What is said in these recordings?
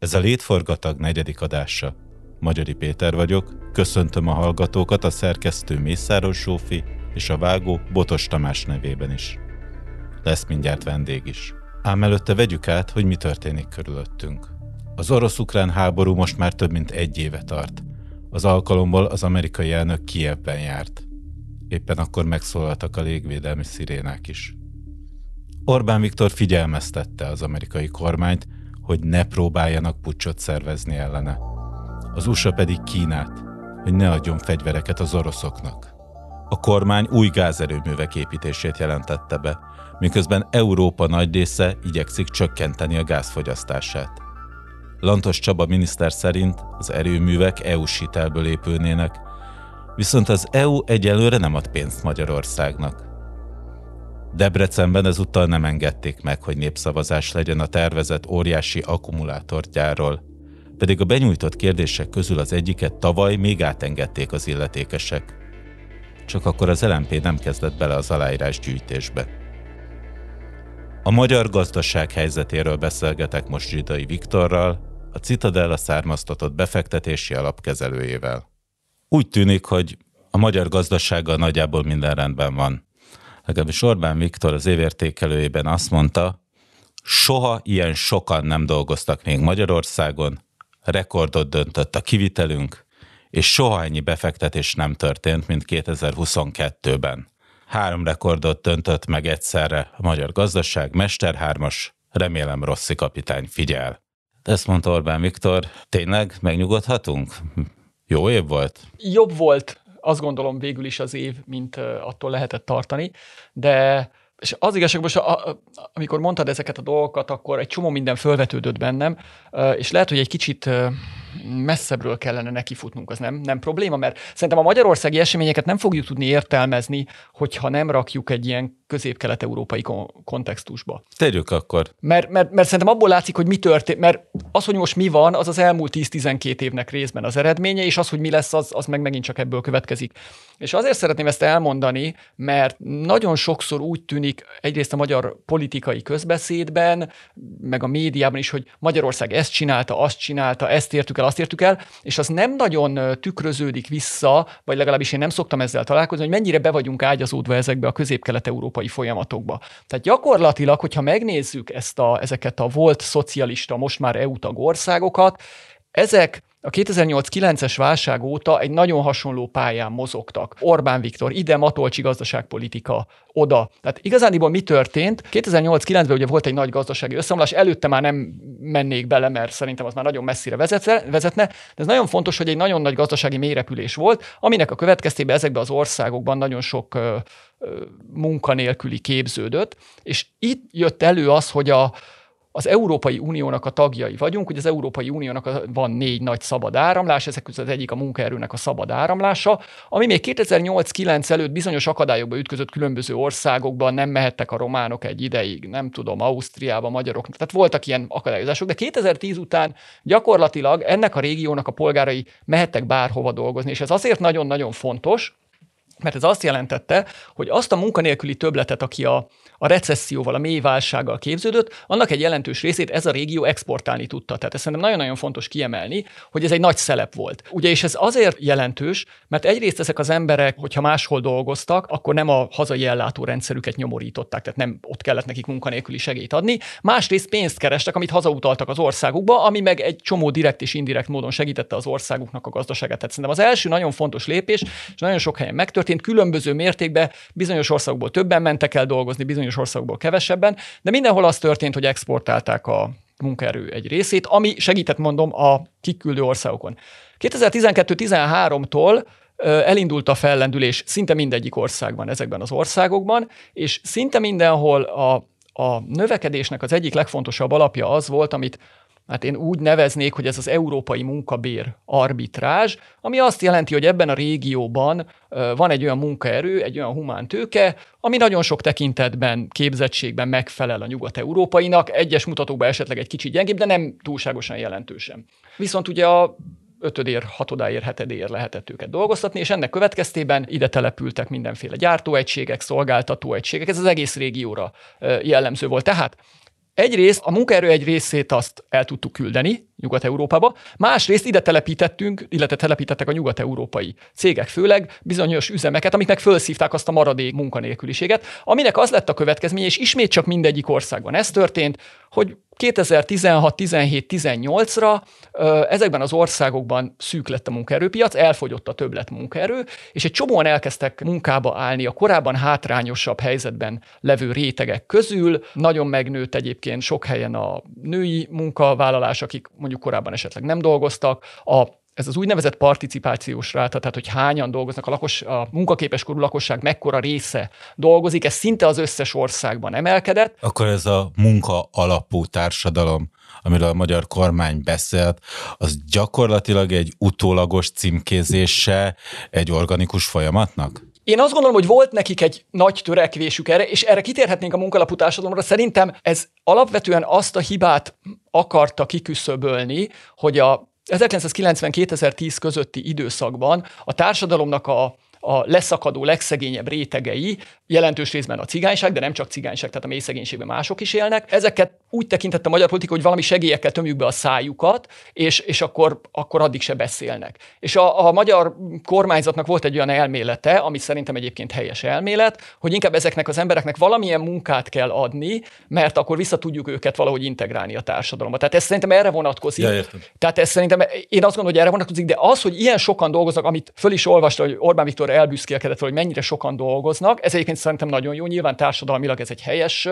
Ez a Létforgatag negyedik adása. Magyari Péter vagyok, köszöntöm a hallgatókat a szerkesztő Mészáros Zsófi és a vágó Botos Tamás nevében is. Lesz mindjárt vendég is. Ám előtte vegyük át, hogy mi történik körülöttünk. Az orosz-ukrán háború most már több mint egy éve tart. Az alkalomból az amerikai elnök Kievben járt. Éppen akkor megszólaltak a légvédelmi szirénák is. Orbán Viktor figyelmeztette az amerikai kormányt, hogy ne próbáljanak pucsot szervezni ellene. Az USA pedig Kínát, hogy ne adjon fegyvereket az oroszoknak. A kormány új gázerőművek építését jelentette be, miközben Európa nagy része igyekszik csökkenteni a gázfogyasztását. Lantos Csaba miniszter szerint az erőművek EU-s hitelből épülnének, viszont az EU egyelőre nem ad pénzt Magyarországnak. Debrecenben ezúttal nem engedték meg, hogy népszavazás legyen a tervezett óriási akkumulátorgyárról, pedig a benyújtott kérdések közül az egyiket tavaly még átengedték az illetékesek. Csak akkor az LMP nem kezdett bele az aláírás gyűjtésbe. A magyar gazdaság helyzetéről beszélgetek most Zsidai Viktorral, a Citadella származtatott befektetési alapkezelőjével. Úgy tűnik, hogy a magyar gazdasággal nagyjából minden rendben van legalábbis Orbán Viktor az évértékelőjében azt mondta, soha ilyen sokan nem dolgoztak még Magyarországon, rekordot döntött a kivitelünk, és soha ennyi befektetés nem történt, mint 2022-ben. Három rekordot döntött meg egyszerre a magyar gazdaság, Mester hármas, remélem Rossi kapitány figyel. Ezt mondta Orbán Viktor, tényleg megnyugodhatunk? Jó év volt? Jobb volt azt gondolom végül is az év, mint attól lehetett tartani, de és az igazság, most a, a, amikor mondtad ezeket a dolgokat, akkor egy csomó minden fölvetődött bennem, és lehet, hogy egy kicsit messzebbről kellene nekifutnunk, az nem, nem probléma, mert szerintem a magyarországi eseményeket nem fogjuk tudni értelmezni, hogyha nem rakjuk egy ilyen közép-kelet-európai kontextusba. Tegyük akkor. Mert, mert, mert szerintem abból látszik, hogy mi történt, mert az, hogy most mi van, az az elmúlt 10-12 évnek részben az eredménye, és az, hogy mi lesz, az, az meg megint csak ebből következik. És azért szeretném ezt elmondani, mert nagyon sokszor úgy tűnik egyrészt a magyar politikai közbeszédben, meg a médiában is, hogy Magyarország ezt csinálta, azt csinálta, ezt értük el, azt értük el, és az nem nagyon tükröződik vissza, vagy legalábbis én nem szoktam ezzel találkozni, hogy mennyire be vagyunk ágyazódva ezekbe a közép-kelet-európai folyamatokba. Tehát gyakorlatilag, hogyha megnézzük ezt a, ezeket a volt szocialista, most már EU tag országokat, ezek a 2008-9-es válság óta egy nagyon hasonló pályán mozogtak. Orbán Viktor, ide Matolcsi gazdaságpolitika, oda. Tehát igazániból mi történt? 2008-9-ben ugye volt egy nagy gazdasági összeomlás, előtte már nem mennék bele, mert szerintem az már nagyon messzire vezetne, de ez nagyon fontos, hogy egy nagyon nagy gazdasági mélyrepülés volt, aminek a következtében ezekben az országokban nagyon sok munkanélküli képződött, és itt jött elő az, hogy a, az Európai Uniónak a tagjai vagyunk, ugye az Európai Uniónak van négy nagy szabad áramlás, ezek között az egyik a munkaerőnek a szabad áramlása, ami még 2008-9 előtt bizonyos akadályokba ütközött különböző országokban, nem mehettek a románok egy ideig, nem tudom, Ausztriába, magyarok, tehát voltak ilyen akadályozások, de 2010 után gyakorlatilag ennek a régiónak a polgárai mehettek bárhova dolgozni, és ez azért nagyon-nagyon fontos, mert ez azt jelentette, hogy azt a munkanélküli töbletet, aki a, a recesszióval, a mély válsággal képződött, annak egy jelentős részét ez a régió exportálni tudta. Tehát ezt szerintem nagyon-nagyon fontos kiemelni, hogy ez egy nagy szelep volt. Ugye, és ez azért jelentős, mert egyrészt ezek az emberek, hogyha máshol dolgoztak, akkor nem a hazai ellátórendszerüket nyomorították, tehát nem ott kellett nekik munkanélküli segélyt adni. Másrészt pénzt kerestek, amit hazautaltak az országukba, ami meg egy csomó direkt és indirekt módon segítette az országuknak a gazdaságát. Tehát szerintem az első nagyon fontos lépés, és nagyon sok helyen megtörtént, különböző mértékben bizonyos országokból többen mentek el dolgozni, bizonyos országokból kevesebben, de mindenhol az történt, hogy exportálták a munkaerő egy részét, ami segített, mondom, a kiküldő országokon. 2012-13-tól elindult a fellendülés szinte mindegyik országban ezekben az országokban, és szinte mindenhol a, a növekedésnek az egyik legfontosabb alapja az volt, amit hát én úgy neveznék, hogy ez az európai munkabér arbitrázs, ami azt jelenti, hogy ebben a régióban van egy olyan munkaerő, egy olyan humán tőke, ami nagyon sok tekintetben, képzettségben megfelel a nyugat-európainak, egyes mutatókban esetleg egy kicsit gyengébb, de nem túlságosan jelentősen. Viszont ugye a ötödér, hatodáért, hetedér lehetett őket dolgoztatni, és ennek következtében ide települtek mindenféle gyártóegységek, szolgáltatóegységek, ez az egész régióra jellemző volt. Tehát egyrészt a munkaerő egy részét azt el tudtuk küldeni Nyugat-Európába, másrészt ide telepítettünk, illetve telepítettek a nyugat-európai cégek főleg bizonyos üzemeket, amik meg felszívták azt a maradék munkanélküliséget, aminek az lett a következménye, és ismét csak mindegyik országban ez történt, hogy 2016, 17, 18-ra ezekben az országokban szűk lett a munkaerőpiac, elfogyott a többlet munkaerő, és egy csomóan elkezdtek munkába állni a korábban hátrányosabb helyzetben levő rétegek közül. Nagyon megnőtt egyébként sok helyen a női munkavállalás, akik mondjuk korábban esetleg nem dolgoztak, a ez az úgynevezett participációs ráta, tehát hogy hányan dolgoznak, a, lakos, a munkaképes korú lakosság mekkora része dolgozik, ez szinte az összes országban emelkedett. Akkor ez a munka alapú társadalom, amiről a magyar kormány beszélt, az gyakorlatilag egy utólagos címkézése egy organikus folyamatnak? Én azt gondolom, hogy volt nekik egy nagy törekvésük erre, és erre kitérhetnénk a munkalapú társadalomra. Szerintem ez alapvetően azt a hibát akarta kiküszöbölni, hogy a 1990-2010 közötti időszakban a társadalomnak a a leszakadó, legszegényebb rétegei, jelentős részben a cigányság, de nem csak cigányság, tehát a mély szegénységben mások is élnek. Ezeket úgy tekintette a magyar politika, hogy valami segélyekkel tömjük be a szájukat, és, és akkor, akkor addig se beszélnek. És a, a magyar kormányzatnak volt egy olyan elmélete, ami szerintem egyébként helyes elmélet, hogy inkább ezeknek az embereknek valamilyen munkát kell adni, mert akkor vissza tudjuk őket valahogy integrálni a társadalomba. Tehát ez szerintem erre vonatkozik. Ja, Tehát ez szerintem, én azt gondolom, hogy erre vonatkozik, de az, hogy ilyen sokan dolgoznak, amit föl is olvasta, hogy Orbán Viktor elbüszkélkedett, hogy mennyire sokan dolgoznak, ez egyébként szerintem nagyon jó. Nyilván társadalmilag ez egy helyes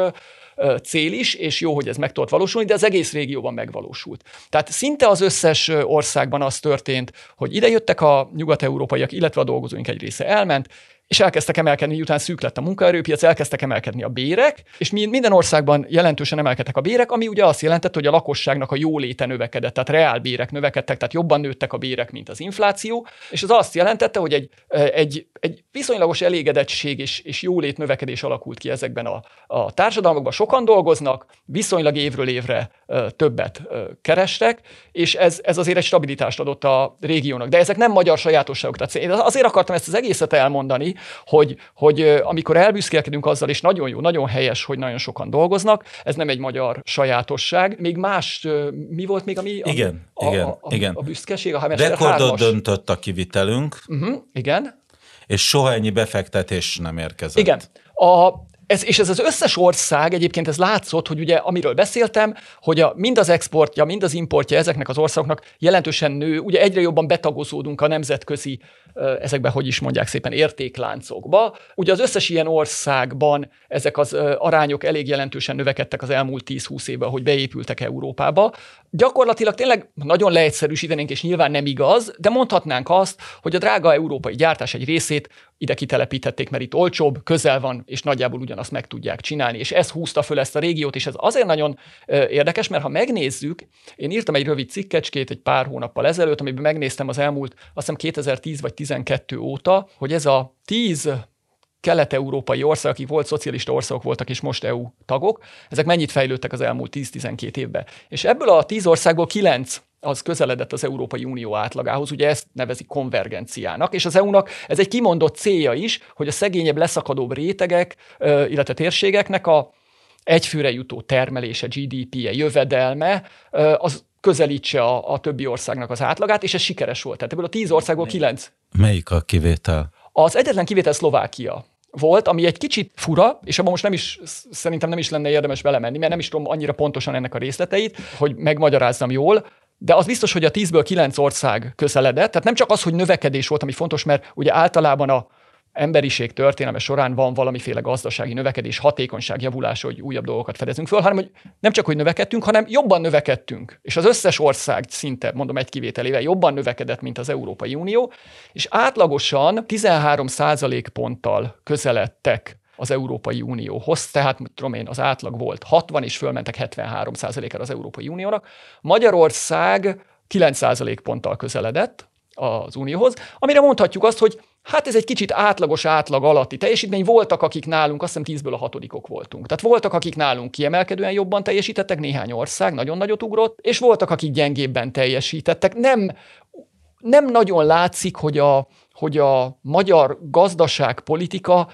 cél is, és jó, hogy ez meg tudott valósulni, de az egész régióban megvalósult. Tehát szinte az összes országban az történt, hogy idejöttek a nyugat-európaiak, illetve a dolgozóink egy része elment, és elkezdtek emelkedni, miután szűk lett a munkaerőpiac, elkezdtek emelkedni a bérek, és minden országban jelentősen emelkedtek a bérek, ami ugye azt jelentette, hogy a lakosságnak a jóléte növekedett, tehát reál bérek növekedtek, tehát jobban nőttek a bérek, mint az infláció, és az azt jelentette, hogy egy, egy, egy viszonylagos elégedettség és, és jólét növekedés alakult ki ezekben a, a társadalmakban. Sokan dolgoznak, viszonylag évről évre többet kerestek, és ez, ez azért egy stabilitást adott a régiónak. De ezek nem magyar sajátosságok. Tehát én azért akartam ezt az egészet elmondani, hogy, hogy amikor elbüszkélkedünk azzal, és nagyon jó, nagyon helyes, hogy nagyon sokan dolgoznak, ez nem egy magyar sajátosság. Még más, mi volt még, ami... Igen, a, igen, a, a, igen. A büszkeség, a Rekordot döntött a kivitelünk. Uh-huh, igen. És soha ennyi befektetés nem érkezett. Igen. A, ez, és ez az összes ország, egyébként ez látszott, hogy ugye amiről beszéltem, hogy a, mind az exportja, mind az importja ezeknek az országoknak jelentősen nő, ugye egyre jobban betagozódunk a nemzetközi, ezekben, hogy is mondják szépen, értékláncokba. Ugye az összes ilyen országban ezek az arányok elég jelentősen növekedtek az elmúlt 10-20 évben, hogy beépültek Európába. Gyakorlatilag tényleg nagyon leegyszerűsítenénk, és nyilván nem igaz, de mondhatnánk azt, hogy a drága európai gyártás egy részét ide kitelepíthették, mert itt olcsóbb, közel van, és nagyjából ugyanazt meg tudják csinálni. És ez húzta föl ezt a régiót, és ez azért nagyon érdekes, mert ha megnézzük, én írtam egy rövid cikkecskét egy pár hónappal ezelőtt, amiben megnéztem az elmúlt, azt hiszem 2010 vagy 12 óta, hogy ez a 10 kelet-európai ország, akik volt szocialista országok voltak, és most EU tagok, ezek mennyit fejlődtek az elmúlt 10-12 évben. És ebből a 10 országból 9 az közeledett az Európai Unió átlagához, ugye ezt nevezik konvergenciának, és az EU-nak ez egy kimondott célja is, hogy a szegényebb, leszakadóbb rétegek, illetve térségeknek a egyfőre jutó termelése, GDP-je, jövedelme, az közelítse a, a többi országnak az átlagát, és ez sikeres volt. Tehát ebből a tíz országból kilenc. Melyik a kivétel? Az egyetlen kivétel Szlovákia volt, ami egy kicsit fura, és abban most nem is, szerintem nem is lenne érdemes belemenni, mert nem is tudom annyira pontosan ennek a részleteit, hogy megmagyarázzam jól, de az biztos, hogy a 10-ből 9 ország közeledett, tehát nem csak az, hogy növekedés volt, ami fontos, mert ugye általában a emberiség történelme során van valamiféle gazdasági növekedés, hatékonyság javulása, hogy újabb dolgokat fedezünk föl, hanem hogy nem csak, hogy növekedtünk, hanem jobban növekedtünk. És az összes ország szinte, mondom egy kivételével, jobban növekedett, mint az Európai Unió, és átlagosan 13 ponttal közeledtek az Európai Unióhoz, tehát tudom én, az átlag volt 60, és fölmentek 73 ra az Európai Uniónak. Magyarország 9 ponttal közeledett az Unióhoz, amire mondhatjuk azt, hogy hát ez egy kicsit átlagos átlag alatti teljesítmény. Voltak, akik nálunk, azt hiszem tízből a hatodikok voltunk. Tehát voltak, akik nálunk kiemelkedően jobban teljesítettek, néhány ország nagyon nagyot ugrott, és voltak, akik gyengébben teljesítettek. Nem, nem nagyon látszik, hogy a, hogy a magyar gazdaságpolitika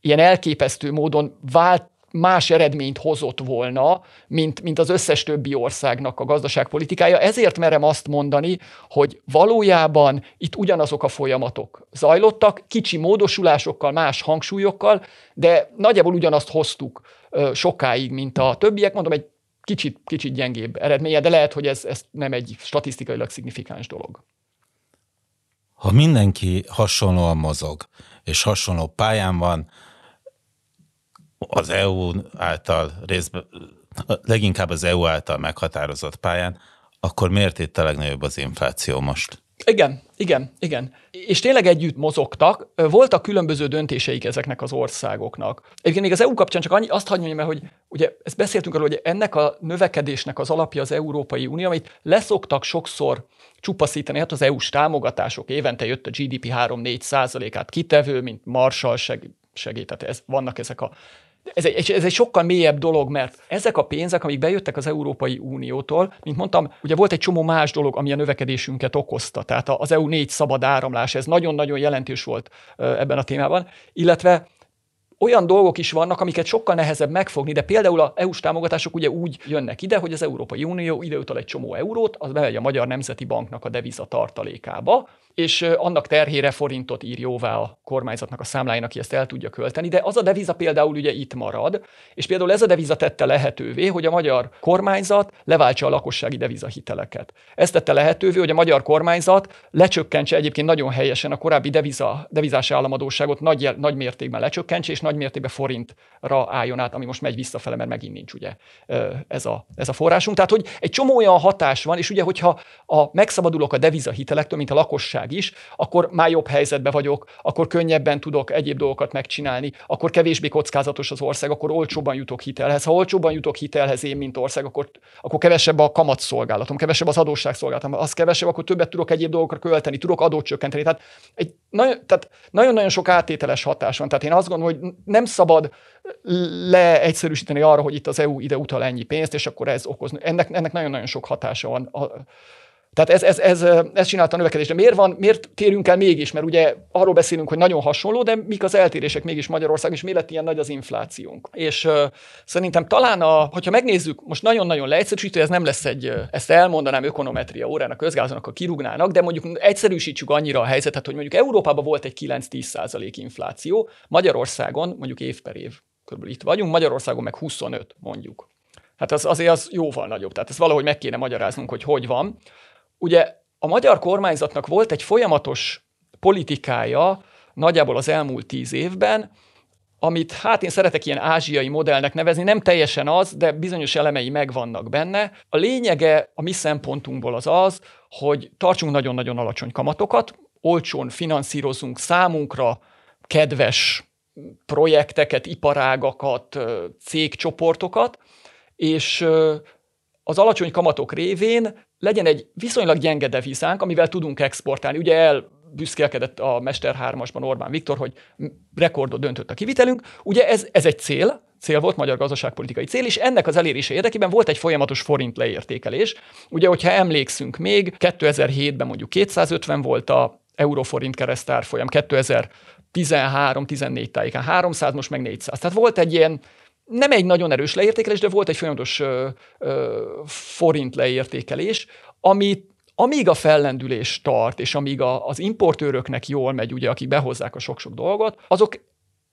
ilyen elképesztő módon vált, más eredményt hozott volna, mint, mint az összes többi országnak a gazdaságpolitikája. Ezért merem azt mondani, hogy valójában itt ugyanazok a folyamatok zajlottak, kicsi módosulásokkal, más hangsúlyokkal, de nagyjából ugyanazt hoztuk sokáig, mint a többiek. Mondom, egy kicsit, kicsit gyengébb eredménye, de lehet, hogy ez, ez nem egy statisztikailag szignifikáns dolog. Ha mindenki hasonlóan mozog, és hasonló pályán van, az EU által részben, leginkább az EU által meghatározott pályán, akkor miért itt a legnagyobb az infláció most? Igen, igen, igen. És tényleg együtt mozogtak. Voltak különböző döntéseik ezeknek az országoknak. Egyébként még az EU kapcsán csak annyi, azt hagyom, mert hogy ugye ezt beszéltünk arról, hogy ennek a növekedésnek az alapja az Európai Unió, amit leszoktak sokszor csupaszítani, hát az EU-s támogatások évente jött a GDP 3-4 százalékát kitevő, mint Marshall segít, tehát ez, vannak ezek a ez egy, ez egy sokkal mélyebb dolog, mert ezek a pénzek, amik bejöttek az Európai Uniótól, mint mondtam, ugye volt egy csomó más dolog, ami a növekedésünket okozta. Tehát az EU négy szabad áramlás, ez nagyon-nagyon jelentős volt ebben a témában, illetve olyan dolgok is vannak, amiket sokkal nehezebb megfogni, de például a EU-s támogatások ugye úgy jönnek ide, hogy az Európai Unió ideutal egy csomó eurót, az bemegy a Magyar Nemzeti Banknak a deviza tartalékába, és annak terhére forintot ír jóvá a kormányzatnak a számláin, aki ezt el tudja költeni, de az a deviza például ugye itt marad, és például ez a deviza tette lehetővé, hogy a magyar kormányzat leváltsa a lakossági devizahiteleket. Ez tette lehetővé, hogy a magyar kormányzat lecsökkentse egyébként nagyon helyesen a korábbi deviza, devizás államadóságot nagy, nagy mértékben lecsökkentse, és nagy mértékben forintra álljon át, ami most megy visszafele, mert megint nincs ugye ez a, ez a forrásunk. Tehát, hogy egy csomó olyan hatás van, és ugye, hogyha a, megszabadulok a devizahitelektől, mint a lakosság is, akkor már jobb helyzetben vagyok, akkor könnyebben tudok egyéb dolgokat megcsinálni, akkor kevésbé kockázatos az ország, akkor olcsóbban jutok hitelhez. Ha olcsóbban jutok hitelhez én, mint ország, akkor, akkor kevesebb a kamatszolgálatom, kevesebb az adósságszolgálatom. Az kevesebb, akkor többet tudok egyéb dolgokra költeni, tudok adót csökkenteni. Tehát, egy, nagyon, tehát nagyon-nagyon sok átételes hatás van. Tehát én azt gondolom, hogy nem szabad leegyszerűsíteni arra, hogy itt az EU ide utal ennyi pénzt, és akkor ez okoz. Ennek, ennek nagyon-nagyon sok hatása van. Tehát ez, ez, ez, ez csinálta a növekedést. De miért, van, miért térünk el mégis? Mert ugye arról beszélünk, hogy nagyon hasonló, de mik az eltérések mégis Magyarország, és mi lett ilyen nagy az inflációnk? És uh, szerintem talán, a, hogyha megnézzük, most nagyon-nagyon leegyszerűsítő, ez nem lesz egy, ezt elmondanám ökonometria órán a közgázonak, a kirúgnának, de mondjuk egyszerűsítsük annyira a helyzetet, hogy mondjuk Európában volt egy 9-10 százalék infláció, Magyarországon mondjuk év per év, körülbelül itt vagyunk, Magyarországon meg 25 mondjuk. Hát az, azért az jóval nagyobb. Tehát ezt valahogy meg kéne magyaráznunk, hogy hogy van. Ugye a magyar kormányzatnak volt egy folyamatos politikája nagyjából az elmúlt tíz évben, amit hát én szeretek ilyen ázsiai modellnek nevezni, nem teljesen az, de bizonyos elemei megvannak benne. A lényege a mi szempontunkból az az, hogy tartsunk nagyon-nagyon alacsony kamatokat, olcsón finanszírozunk számunkra kedves projekteket, iparágakat, cégcsoportokat, és az alacsony kamatok révén legyen egy viszonylag gyenge devizánk, amivel tudunk exportálni. Ugye el büszkélkedett a Mester 3-asban Orbán Viktor, hogy rekordot döntött a kivitelünk. Ugye ez, ez egy cél, cél volt, magyar gazdaságpolitikai cél, és ennek az elérése érdekében volt egy folyamatos forint leértékelés. Ugye, hogyha emlékszünk még, 2007-ben mondjuk 250 volt a euróforint keresztárfolyam, 2013-14 tájéken 300, most meg 400. Tehát volt egy ilyen nem egy nagyon erős leértékelés, de volt egy folyamatos ö, ö, forint leértékelés, ami amíg a fellendülés tart, és amíg a, az importőröknek jól megy, ugye, akik behozzák a sok-sok dolgot, azok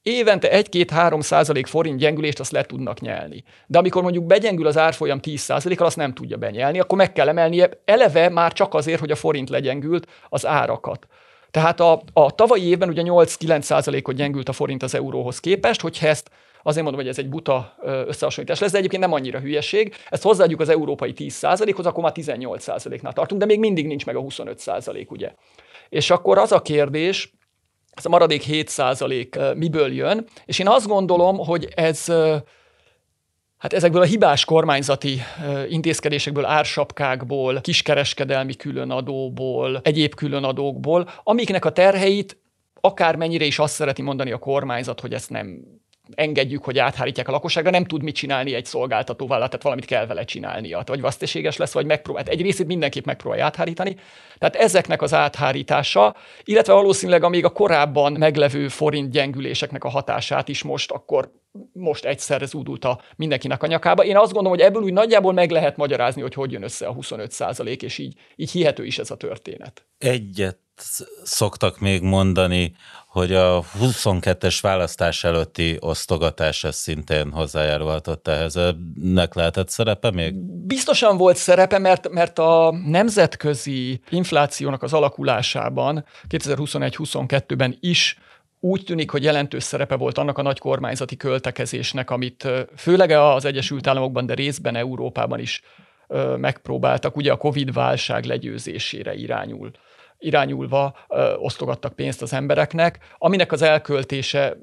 évente 1-2-3 százalék forint gyengülést azt le tudnak nyelni. De amikor mondjuk begyengül az árfolyam 10 százalékkal, azt nem tudja benyelni, akkor meg kell emelnie eleve már csak azért, hogy a forint legyengült az árakat. Tehát a, a tavalyi évben ugye 8-9 százalékot gyengült a forint az euróhoz képest, hogyha ezt Azért mondom, hogy ez egy buta összehasonlítás lesz, de egyébként nem annyira hülyeség. Ezt hozzáadjuk az európai 10%-hoz, akkor már 18%-nál tartunk, de még mindig nincs meg a 25%, ugye. És akkor az a kérdés, ez a maradék 7% miből jön, és én azt gondolom, hogy ez Hát ezekből a hibás kormányzati intézkedésekből, ársapkákból, kiskereskedelmi különadóból, egyéb különadókból, amiknek a terheit akármennyire is azt szereti mondani a kormányzat, hogy ezt nem engedjük, hogy áthárítják a lakosságra, nem tud mit csinálni egy szolgáltatóvállalat, tehát valamit kell vele csinálnia. Vagy veszteséges lesz, vagy megpróbál. Hát egy részét mindenképp megpróbálja áthárítani. Tehát ezeknek az áthárítása, illetve valószínűleg amíg a korábban meglevő forint gyengüléseknek a hatását is most akkor most egyszerre zúdult a mindenkinek a nyakába. Én azt gondolom, hogy ebből úgy nagyjából meg lehet magyarázni, hogy hogy jön össze a 25 százalék, és így, így hihető is ez a történet. Egyet szoktak még mondani, hogy a 22-es választás előtti osztogatás ez szintén hozzájárulhatott ehhez. Nek lehetett szerepe még? Biztosan volt szerepe, mert, mert a nemzetközi inflációnak az alakulásában 2021-22-ben is úgy tűnik, hogy jelentős szerepe volt annak a nagy kormányzati költekezésnek, amit főleg az Egyesült Államokban, de részben Európában is megpróbáltak, ugye a Covid-válság legyőzésére irányul irányulva ö, osztogattak pénzt az embereknek, aminek az elköltése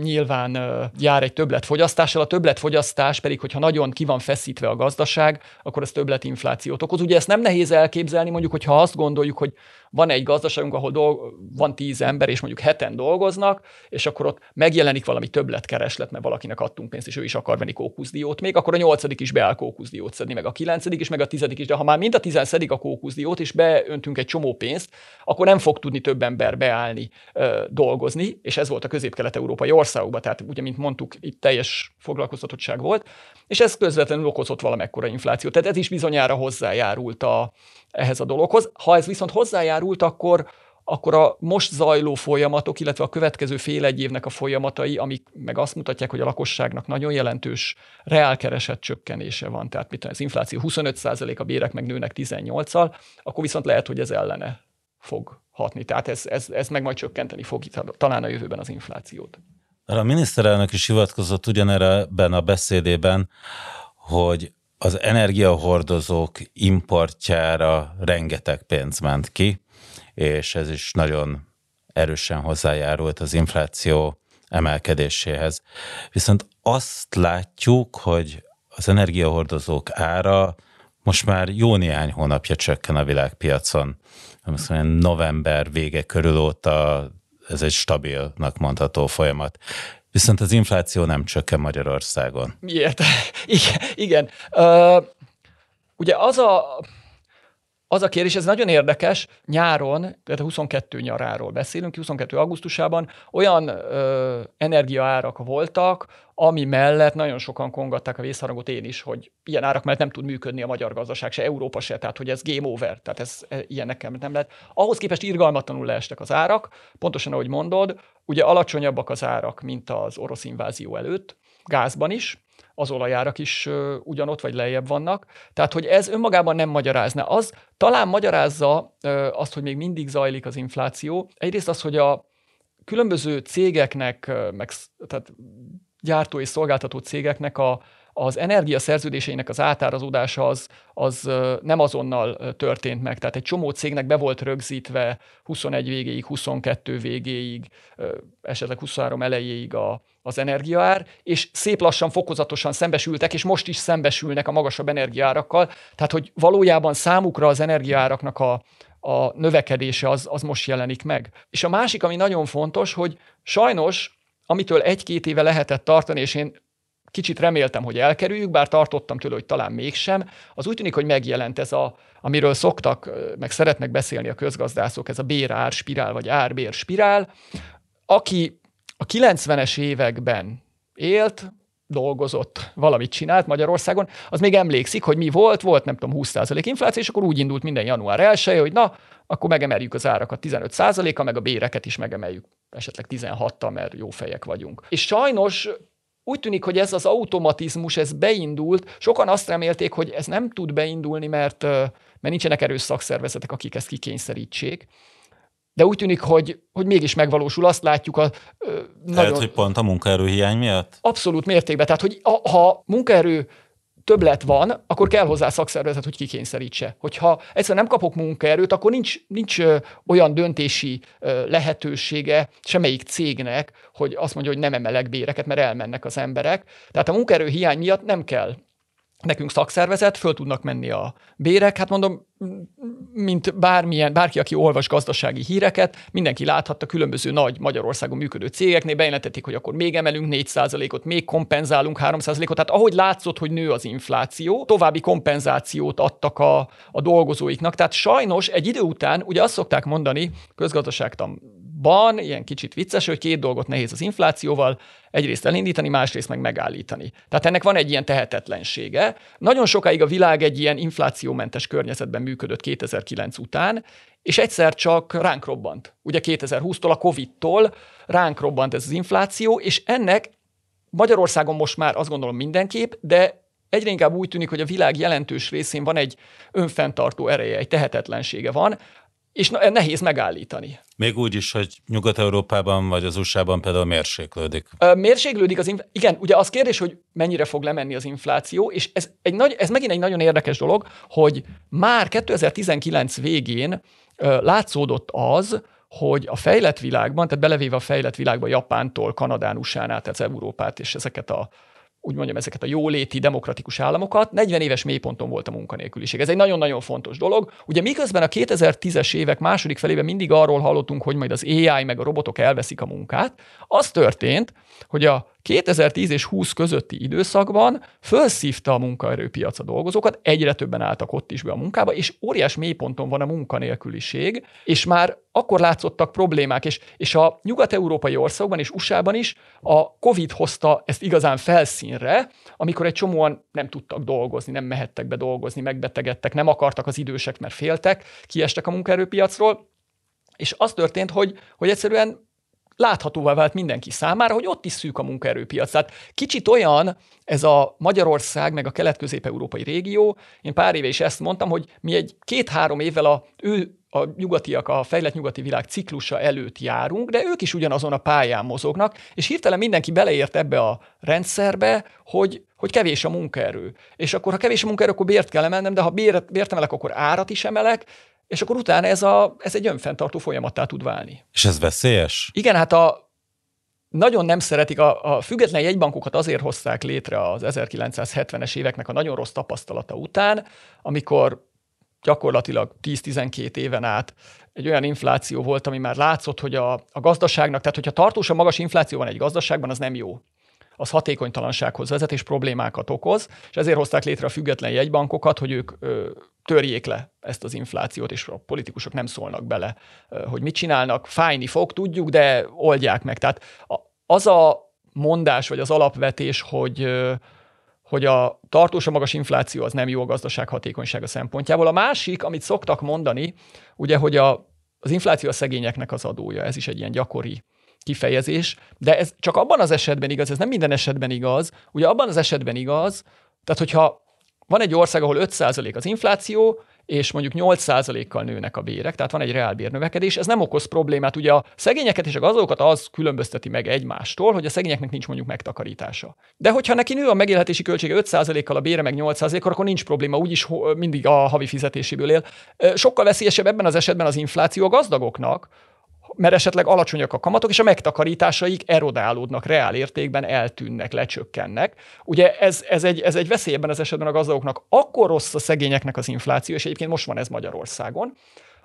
nyilván ö, jár egy többletfogyasztással, a többletfogyasztás pedig, hogyha nagyon ki van feszítve a gazdaság, akkor ez többletinflációt okoz. Ugye ezt nem nehéz elképzelni, mondjuk, hogyha azt gondoljuk, hogy van egy gazdaságunk, ahol dolg, van tíz ember, és mondjuk heten dolgoznak, és akkor ott megjelenik valami többletkereslet, mert valakinek adtunk pénzt, és ő is akar venni kókuszdiót még, akkor a nyolcadik is beáll kókuszdiót szedni, meg a kilencedik is, meg a tizedik is, de ha már mind a tizen a kókuszdiót, és beöntünk egy csomó pénzt, akkor nem fog tudni több ember beállni ö, dolgozni, és ez volt a közép-kelet-európai országokban, tehát ugye, mint mondtuk, itt teljes foglalkoztatottság volt, és ez közvetlenül okozott valamekkora inflációt. Tehát ez is bizonyára hozzájárult a, ehhez a dologhoz. Ha ez viszont hozzájárult, akkor, akkor a most zajló folyamatok, illetve a következő fél egy évnek a folyamatai, amik meg azt mutatják, hogy a lakosságnak nagyon jelentős reálkeresett csökkenése van, tehát mit az infláció 25% a bérek meg nőnek 18-al, akkor viszont lehet, hogy ez ellene fog hatni. Tehát ez, ez, ez meg majd csökkenteni fog talán a jövőben az inflációt. A miniszterelnök is hivatkozott ugyanerre a beszédében, hogy az energiahordozók importjára rengeteg pénz ment ki, és ez is nagyon erősen hozzájárult az infláció emelkedéséhez. Viszont azt látjuk, hogy az energiahordozók ára most már jó néhány hónapja csökken a világpiacon. Azt mondja, november vége körül óta ez egy stabilnak mondható folyamat. Viszont az infláció nem csökken Magyarországon. Miért? igen. igen. Uh, ugye az a, az a kérdés, ez nagyon érdekes, nyáron, tehát a 22 nyaráról beszélünk, 22 augusztusában olyan ö, energiaárak voltak, ami mellett nagyon sokan kongatták a vészharangot én is, hogy ilyen árak mellett nem tud működni a magyar gazdaság, se Európa se, tehát hogy ez game over, tehát ez e, ilyennek nem lehet. Ahhoz képest irgalmatlanul leestek az árak, pontosan ahogy mondod, ugye alacsonyabbak az árak, mint az orosz invázió előtt, gázban is, az olajárak is ugyanott vagy lejjebb vannak. Tehát, hogy ez önmagában nem magyarázna. Az talán magyarázza azt, hogy még mindig zajlik az infláció. Egyrészt az, hogy a különböző cégeknek, meg tehát gyártó és szolgáltató cégeknek a, az energiaszerződéseinek az átárazódása az, az nem azonnal történt meg. Tehát egy csomó cégnek be volt rögzítve 21 végéig, 22 végéig, esetleg 23 elejéig a, az energiaár, és szép lassan, fokozatosan szembesültek, és most is szembesülnek a magasabb energiárakkal. Tehát, hogy valójában számukra az energiáraknak a, a növekedése az, az most jelenik meg. És a másik, ami nagyon fontos, hogy sajnos, amitől egy-két éve lehetett tartani, és én kicsit reméltem, hogy elkerüljük, bár tartottam tőle, hogy talán mégsem, az úgy tűnik, hogy megjelent ez a, amiről szoktak, meg szeretnek beszélni a közgazdászok, ez a bérár spirál, vagy árbér spirál. Aki a 90-es években élt, dolgozott, valamit csinált Magyarországon, az még emlékszik, hogy mi volt, volt nem tudom 20% infláció, és akkor úgy indult minden január 1 hogy na, akkor megemeljük az árakat 15%-a, meg a béreket is megemeljük esetleg 16-tal, mert jó fejek vagyunk. És sajnos úgy tűnik, hogy ez az automatizmus, ez beindult. Sokan azt remélték, hogy ez nem tud beindulni, mert, mert nincsenek erős szakszervezetek, akik ezt kikényszerítsék. De úgy tűnik, hogy, hogy mégis megvalósul. Azt látjuk a... Ö, nagyon... Lehet, hogy pont a munkaerőhiány miatt? Abszolút mértékben. Tehát, hogy a, ha munkaerő többlet van, akkor kell hozzá szakszervezet, hogy kikényszerítse. Hogyha egyszerűen nem kapok munkaerőt, akkor nincs, nincs olyan döntési lehetősége semmelyik cégnek, hogy azt mondja, hogy nem emelek béreket, mert elmennek az emberek. Tehát a munkaerő hiány miatt nem kell nekünk szakszervezet, föl tudnak menni a bérek. Hát mondom, mint bármilyen, bárki, aki olvas gazdasági híreket, mindenki láthatta különböző nagy Magyarországon működő cégeknél, bejelentették, hogy akkor még emelünk 4%-ot, még kompenzálunk 3%-ot. Tehát ahogy látszott, hogy nő az infláció, további kompenzációt adtak a, a dolgozóiknak. Tehát sajnos egy idő után, ugye azt szokták mondani, közgazdaságtan ban ilyen kicsit vicces, hogy két dolgot nehéz az inflációval, egyrészt elindítani, másrészt meg megállítani. Tehát ennek van egy ilyen tehetetlensége. Nagyon sokáig a világ egy ilyen inflációmentes környezetben működött 2009 után, és egyszer csak ránk robbant. Ugye 2020-tól, a Covid-tól ránk robbant ez az infláció, és ennek Magyarországon most már azt gondolom mindenképp, de egyre inkább úgy tűnik, hogy a világ jelentős részén van egy önfenntartó ereje, egy tehetetlensége van, és nehéz megállítani. Még úgy is, hogy Nyugat-Európában vagy az USA-ban például mérséklődik. Mérséklődik az infláció. Igen, ugye az kérdés, hogy mennyire fog lemenni az infláció, és ez, egy nagy, ez megint egy nagyon érdekes dolog, hogy már 2019 végén látszódott az, hogy a fejlett világban, tehát belevéve a fejlett világban Japántól, Kanadán, USA-n át, tehát Európát és ezeket a úgy mondjam, ezeket a jóléti demokratikus államokat, 40 éves mélyponton volt a munkanélküliség. Ez egy nagyon-nagyon fontos dolog. Ugye miközben a 2010-es évek második felében mindig arról hallottunk, hogy majd az AI meg a robotok elveszik a munkát, az történt, hogy a 2010 és 20 közötti időszakban felszívta a munkaerőpiac a dolgozókat, egyre többen álltak ott is be a munkába, és óriás mélyponton van a munkanélküliség, és már akkor látszottak problémák, és, és a nyugat-európai országban és USA-ban is a COVID hozta ezt igazán felszínre, amikor egy csomóan nem tudtak dolgozni, nem mehettek be dolgozni, megbetegedtek, nem akartak az idősek, mert féltek, kiestek a munkaerőpiacról, és az történt, hogy, hogy egyszerűen láthatóvá vált mindenki számára, hogy ott is szűk a munkaerőpiac. Tehát kicsit olyan ez a Magyarország, meg a kelet-közép-európai régió. Én pár éve is ezt mondtam, hogy mi egy két-három évvel a ő a nyugatiak, a fejlett nyugati világ ciklusa előtt járunk, de ők is ugyanazon a pályán mozognak, és hirtelen mindenki beleért ebbe a rendszerbe, hogy, hogy kevés a munkaerő. És akkor, ha kevés a munkaerő, akkor bért kell emelnem, de ha bért, bért emelek, akkor árat is emelek, és akkor utána ez, a, ez egy önfenntartó folyamattá tud válni. És ez veszélyes? Igen, hát a, nagyon nem szeretik, a, a független jegybankokat azért hozták létre az 1970-es éveknek a nagyon rossz tapasztalata után, amikor gyakorlatilag 10-12 éven át egy olyan infláció volt, ami már látszott, hogy a, a gazdaságnak, tehát hogyha tartósan magas infláció van egy gazdaságban, az nem jó az hatékonytalansághoz vezet és problémákat okoz, és ezért hozták létre a független jegybankokat, hogy ők ö, törjék le ezt az inflációt, és a politikusok nem szólnak bele, ö, hogy mit csinálnak. Fájni fog, tudjuk, de oldják meg. Tehát az a mondás, vagy az alapvetés, hogy ö, hogy a tartósan magas infláció az nem jó a gazdaság hatékonysága szempontjából. A másik, amit szoktak mondani, ugye, hogy a, az infláció a szegényeknek az adója, ez is egy ilyen gyakori kifejezés, de ez csak abban az esetben igaz, ez nem minden esetben igaz. Ugye abban az esetben igaz, tehát hogyha van egy ország, ahol 5% az infláció, és mondjuk 8%-kal nőnek a bérek, tehát van egy reálbérnövekedés, ez nem okoz problémát. Ugye a szegényeket és a gazdagókat az különbözteti meg egymástól, hogy a szegényeknek nincs mondjuk megtakarítása. De hogyha neki nő a megélhetési költsége 5%-kal, a bére meg 8%-kal, akkor nincs probléma, úgyis mindig a havi fizetéséből él. Sokkal veszélyesebb ebben az esetben az infláció a gazdagoknak, mert esetleg alacsonyak a kamatok, és a megtakarításaik erodálódnak, reál értékben eltűnnek, lecsökkennek. Ugye ez, ez, egy, ez egy veszély ebben az esetben a gazdagoknak. Akkor rossz a szegényeknek az infláció, és egyébként most van ez Magyarországon,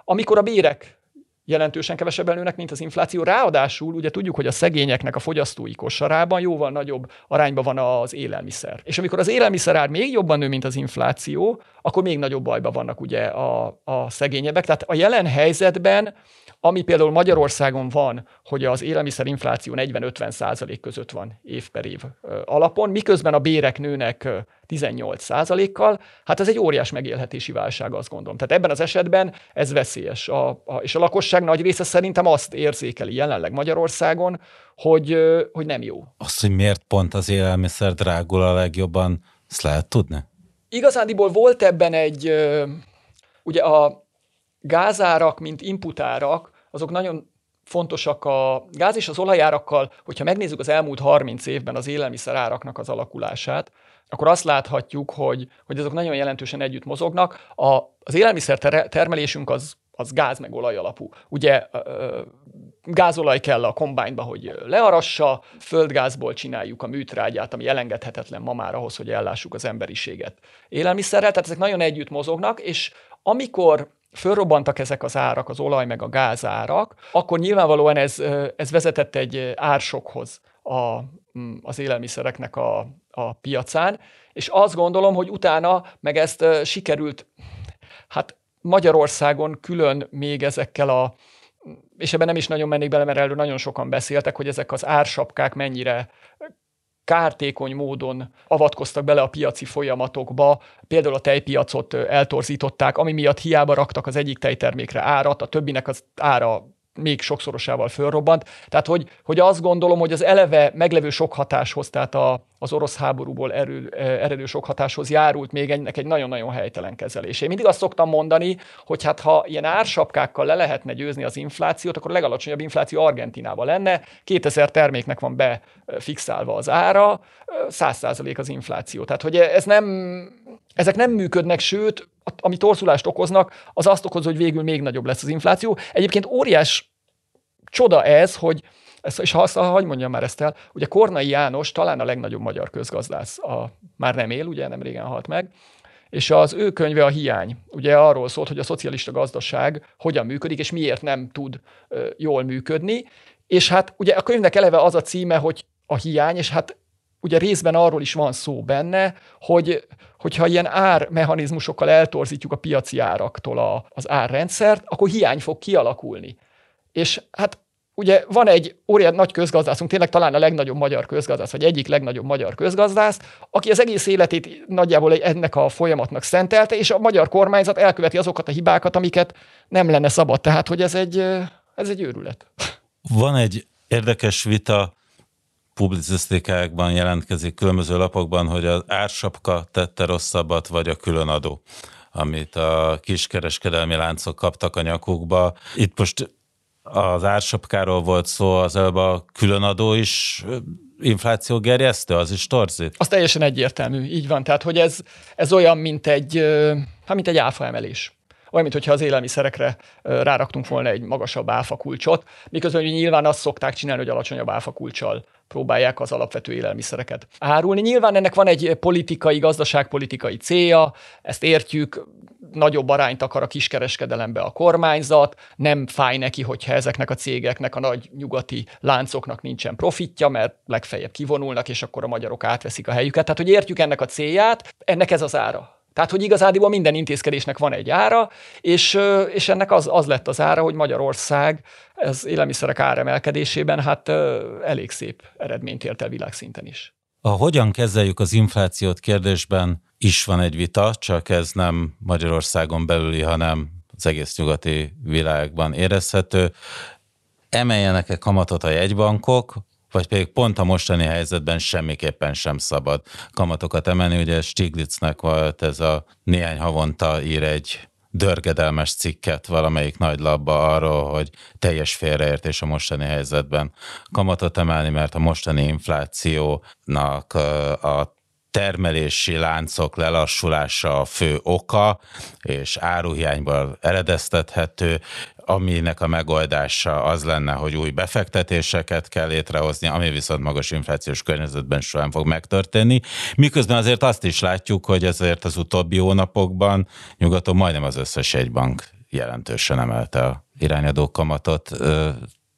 amikor a bérek jelentősen kevesebben nőnek, mint az infláció. Ráadásul ugye tudjuk, hogy a szegényeknek a fogyasztói kosarában jóval nagyobb arányban van az élelmiszer. És amikor az élelmiszerár még jobban nő, mint az infláció, akkor még nagyobb bajban vannak ugye a, a szegényebbek. Tehát a jelen helyzetben ami például Magyarországon van, hogy az élelmiszerinfláció 40-50 százalék között van év per év alapon, miközben a bérek nőnek 18 százalékkal, hát ez egy óriás megélhetési válság, azt gondolom. Tehát ebben az esetben ez veszélyes. A, a, és a lakosság nagy része szerintem azt érzékeli jelenleg Magyarországon, hogy, hogy nem jó. Azt, hogy miért pont az élelmiszer drágul a legjobban, ezt lehet tudni? Igazándiból volt ebben egy, ugye a gázárak, mint inputárak, azok nagyon fontosak a gáz és az olajárakkal, hogyha megnézzük az elmúlt 30 évben az élelmiszer áraknak az alakulását, akkor azt láthatjuk, hogy, hogy azok nagyon jelentősen együtt mozognak. A, az élelmiszer termelésünk az, az gáz meg olaj alapú. Ugye gázolaj kell a kombányba, hogy learassa, földgázból csináljuk a műtrágyát, ami elengedhetetlen ma már ahhoz, hogy ellássuk az emberiséget élelmiszerrel, tehát ezek nagyon együtt mozognak, és amikor fölrobbantak ezek az árak, az olaj meg a gázárak, akkor nyilvánvalóan ez, ez vezetett egy ársokhoz a, az élelmiszereknek a, a piacán, és azt gondolom, hogy utána meg ezt sikerült, hát Magyarországon külön még ezekkel a és ebben nem is nagyon mennék bele, mert erről nagyon sokan beszéltek, hogy ezek az ársapkák mennyire kártékony módon avatkoztak bele a piaci folyamatokba, például a tejpiacot eltorzították, ami miatt hiába raktak az egyik tejtermékre árat, a többinek az ára még sokszorosával fölrobbant. Tehát, hogy, hogy azt gondolom, hogy az eleve meglevő sok hatáshoz, tehát a, az orosz háborúból erő, eredő sok hatáshoz járult még ennek egy nagyon-nagyon helytelen kezelés. Én mindig azt szoktam mondani, hogy hát ha ilyen ársapkákkal le lehetne győzni az inflációt, akkor a legalacsonyabb infláció Argentinában lenne, 2000 terméknek van befixálva az ára, 100% az infláció. Tehát, hogy ez nem, ezek nem működnek, sőt, ami torzulást okoznak, az azt okozza, hogy végül még nagyobb lesz az infláció. Egyébként óriás csoda ez, hogy ezt, és ha azt, hagyd mondjam már ezt el, ugye Kornai János talán a legnagyobb magyar közgazdász, a, már nem él, ugye nem régen halt meg, és az ő könyve a hiány. Ugye arról szólt, hogy a szocialista gazdaság hogyan működik, és miért nem tud ö, jól működni. És hát ugye a könyvnek eleve az a címe, hogy a hiány, és hát ugye részben arról is van szó benne, hogy hogyha ilyen ármechanizmusokkal eltorzítjuk a piaci áraktól a, az árrendszert, akkor hiány fog kialakulni. És hát ugye van egy óriás nagy közgazdászunk, tényleg talán a legnagyobb magyar közgazdász, vagy egyik legnagyobb magyar közgazdász, aki az egész életét nagyjából ennek a folyamatnak szentelte, és a magyar kormányzat elköveti azokat a hibákat, amiket nem lenne szabad. Tehát, hogy ez egy, ez egy őrület. Van egy érdekes vita publicisztikákban jelentkezik különböző lapokban, hogy az ársapka tette rosszabbat, vagy a különadó, amit a kiskereskedelmi láncok kaptak a nyakukba. Itt most az ársapkáról volt szó, az előbb a különadó is infláció gerjesztő, az is torzít? Az teljesen egyértelmű, így van. Tehát, hogy ez, ez olyan, mint egy, hát mint egy áfa emelés olyan, mintha az élelmiszerekre ráraktunk volna egy magasabb áfa kulcsot, miközben hogy nyilván azt szokták csinálni, hogy alacsonyabb áfa kulcsal próbálják az alapvető élelmiszereket árulni. Nyilván ennek van egy politikai, gazdaságpolitikai célja, ezt értjük, nagyobb arányt akar a kiskereskedelembe a kormányzat, nem fáj neki, hogyha ezeknek a cégeknek, a nagy nyugati láncoknak nincsen profitja, mert legfeljebb kivonulnak, és akkor a magyarok átveszik a helyüket. Tehát, hogy értjük ennek a célját, ennek ez az ára. Tehát, hogy igazából minden intézkedésnek van egy ára, és, és ennek az, az lett az ára, hogy Magyarország az élelmiszerek áremelkedésében hát elég szép eredményt ért el világszinten is. A hogyan kezeljük az inflációt kérdésben is van egy vita, csak ez nem Magyarországon belüli, hanem az egész nyugati világban érezhető. Emeljenek-e kamatot a jegybankok, vagy pedig pont a mostani helyzetben semmiképpen sem szabad kamatokat emelni. Ugye Stiglitznek volt ez a néhány havonta ír egy dörgedelmes cikket valamelyik nagy labba arról, hogy teljes félreértés a mostani helyzetben kamatot emelni, mert a mostani inflációnak a termelési láncok lelassulása a fő oka, és áruhiányból eredeztethető, aminek a megoldása az lenne, hogy új befektetéseket kell létrehozni, ami viszont magas inflációs környezetben soha fog megtörténni. Miközben azért azt is látjuk, hogy ezért az utóbbi hónapokban nyugaton majdnem az összes egybank jelentősen emelte a irányadó kamatot.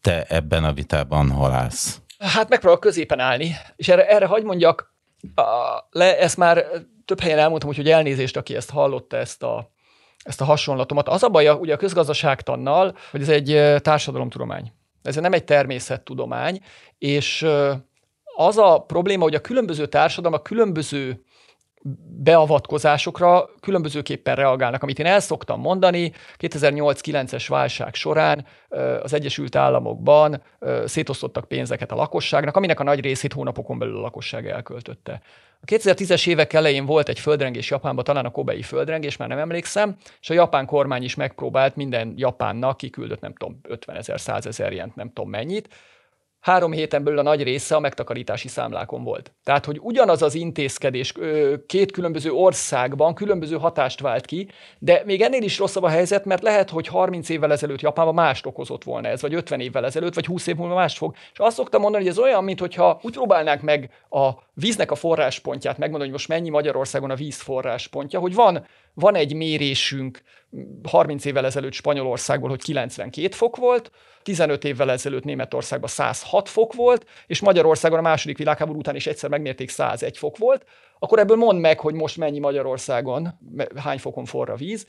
Te ebben a vitában hol állsz? Hát megpróbálok középen állni, és erre, erre hagyd mondjak, a, le, ezt már több helyen elmondtam, hogy, hogy elnézést, aki ezt hallotta, ezt a, ezt a hasonlatomat. Az a baj, ugye a közgazdaságtannal, hogy ez egy társadalomtudomány. Ez nem egy természettudomány, és az a probléma, hogy a különböző társadalmak különböző beavatkozásokra különbözőképpen reagálnak. Amit én el szoktam mondani, 2008-9-es válság során az Egyesült Államokban szétosztottak pénzeket a lakosságnak, aminek a nagy részét hónapokon belül a lakosság elköltötte. A 2010-es évek elején volt egy földrengés Japánban, talán a Kobei földrengés, már nem emlékszem, és a japán kormány is megpróbált minden japánnak kiküldött, nem tudom, 50 ezer, 100 ezer jent, nem tudom mennyit, három héten belül a nagy része a megtakarítási számlákon volt. Tehát, hogy ugyanaz az intézkedés két különböző országban különböző hatást vált ki, de még ennél is rosszabb a helyzet, mert lehet, hogy 30 évvel ezelőtt Japánban mást okozott volna ez, vagy 50 évvel ezelőtt, vagy 20 év múlva mást fog. És azt szoktam mondani, hogy ez olyan, mintha úgy próbálnánk meg a víznek a forráspontját megmondani, hogy most mennyi Magyarországon a víz forráspontja, hogy van, van egy mérésünk 30 évvel ezelőtt Spanyolországból, hogy 92 fok volt, 15 évvel ezelőtt Németországban 106 fok volt, és Magyarországon a második világháború után is egyszer megmérték 101 fok volt, akkor ebből mondd meg, hogy most mennyi Magyarországon, hány fokon forra víz,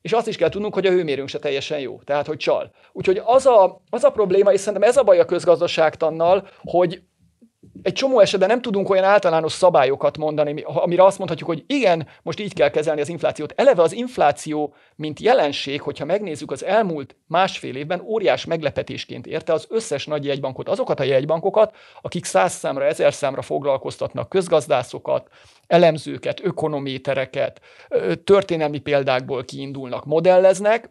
és azt is kell tudnunk, hogy a hőmérőnk se teljesen jó, tehát hogy csal. Úgyhogy az a, az a probléma, és szerintem ez a baj a közgazdaságtannal, hogy egy csomó esetben nem tudunk olyan általános szabályokat mondani, amire azt mondhatjuk, hogy igen, most így kell kezelni az inflációt. Eleve az infláció, mint jelenség, hogyha megnézzük az elmúlt másfél évben, óriás meglepetésként érte az összes nagy jegybankot, azokat a jegybankokat, akik száz számra, ezer számra foglalkoztatnak közgazdászokat, elemzőket, ökonométereket, történelmi példákból kiindulnak, modelleznek,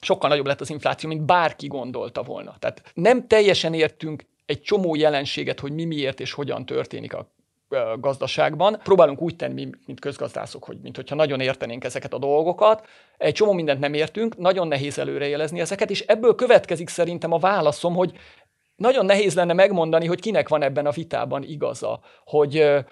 sokkal nagyobb lett az infláció, mint bárki gondolta volna. Tehát nem teljesen értünk egy csomó jelenséget, hogy mi miért és hogyan történik a gazdaságban. Próbálunk úgy tenni, mint közgazdászok, hogy mint hogyha nagyon értenénk ezeket a dolgokat. Egy csomó mindent nem értünk, nagyon nehéz előrejelezni ezeket, és ebből következik szerintem a válaszom, hogy nagyon nehéz lenne megmondani, hogy kinek van ebben a vitában igaza, hogy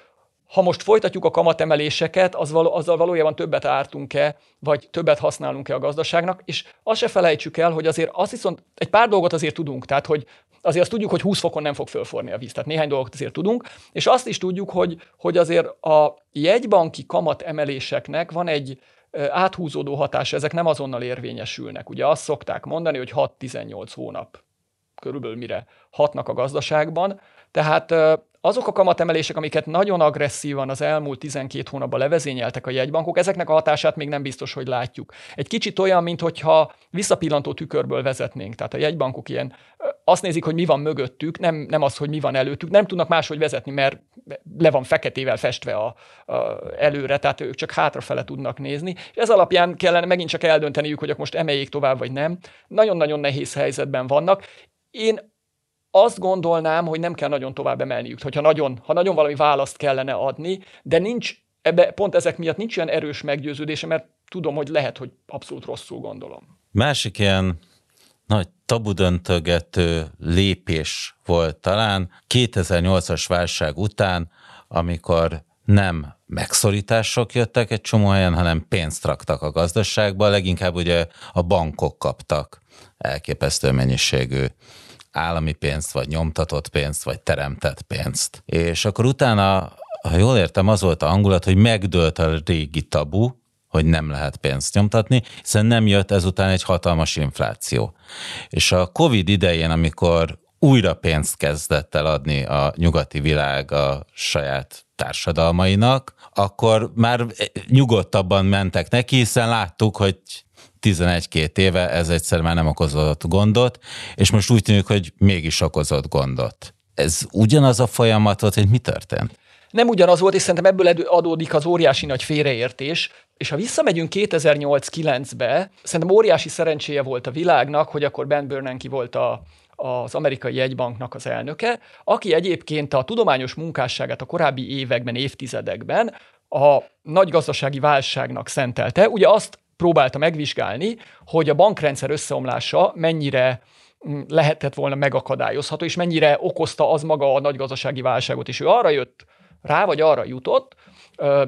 ha most folytatjuk a kamatemeléseket, az való, azzal valójában többet ártunk-e, vagy többet használunk-e a gazdaságnak, és azt se felejtsük el, hogy azért azt viszont egy pár dolgot azért tudunk, tehát hogy azért azt tudjuk, hogy 20 fokon nem fog fölforni a víz, tehát néhány dolgot azért tudunk, és azt is tudjuk, hogy, hogy azért a jegybanki kamat emeléseknek van egy áthúzódó hatása, ezek nem azonnal érvényesülnek. Ugye azt szokták mondani, hogy 6-18 hónap körülbelül mire hatnak a gazdaságban, tehát azok a kamatemelések, amiket nagyon agresszívan az elmúlt 12 hónapban levezényeltek a jegybankok, ezeknek a hatását még nem biztos, hogy látjuk. Egy kicsit olyan, mintha visszapillantó tükörből vezetnénk. Tehát a jegybankok ilyen azt nézik, hogy mi van mögöttük, nem, nem az, hogy mi van előttük. Nem tudnak máshogy vezetni, mert le van feketével festve a, a előre, tehát ők csak hátrafele tudnak nézni. És ez alapján kellene megint csak eldönteniük, hogy most emeljék tovább, vagy nem. Nagyon-nagyon nehéz helyzetben vannak. Én azt gondolnám, hogy nem kell nagyon tovább emelniük, hogyha nagyon, ha nagyon valami választ kellene adni, de nincs ebbe, pont ezek miatt nincs olyan erős meggyőződése, mert tudom, hogy lehet, hogy abszolút rosszul gondolom. Másik ilyen nagy tabudöntögető lépés volt talán 2008-as válság után, amikor nem megszorítások jöttek egy csomó helyen, hanem pénzt raktak a gazdaságba, leginkább ugye a bankok kaptak elképesztő mennyiségű állami pénzt, vagy nyomtatott pénzt, vagy teremtett pénzt. És akkor utána, ha jól értem, az volt a hangulat, hogy megdőlt a régi tabu, hogy nem lehet pénzt nyomtatni, hiszen nem jött ezután egy hatalmas infláció. És a Covid idején, amikor újra pénzt kezdett el adni a nyugati világ a saját társadalmainak, akkor már nyugodtabban mentek neki, hiszen láttuk, hogy 11-2 éve ez egyszer már nem okozott gondot, és most úgy tűnik, hogy mégis okozott gondot. Ez ugyanaz a folyamat volt, hogy mi történt? Nem ugyanaz volt, és szerintem ebből adódik az óriási nagy félreértés. És ha visszamegyünk 2008-9-be, szerintem óriási szerencséje volt a világnak, hogy akkor Ben Bernanke volt a, az amerikai jegybanknak az elnöke, aki egyébként a tudományos munkásságát a korábbi években, évtizedekben a nagy gazdasági válságnak szentelte. Ugye azt próbálta megvizsgálni, hogy a bankrendszer összeomlása mennyire mm, lehetett volna megakadályozható, és mennyire okozta az maga a nagy gazdasági válságot. És ő arra jött rá, vagy arra jutott,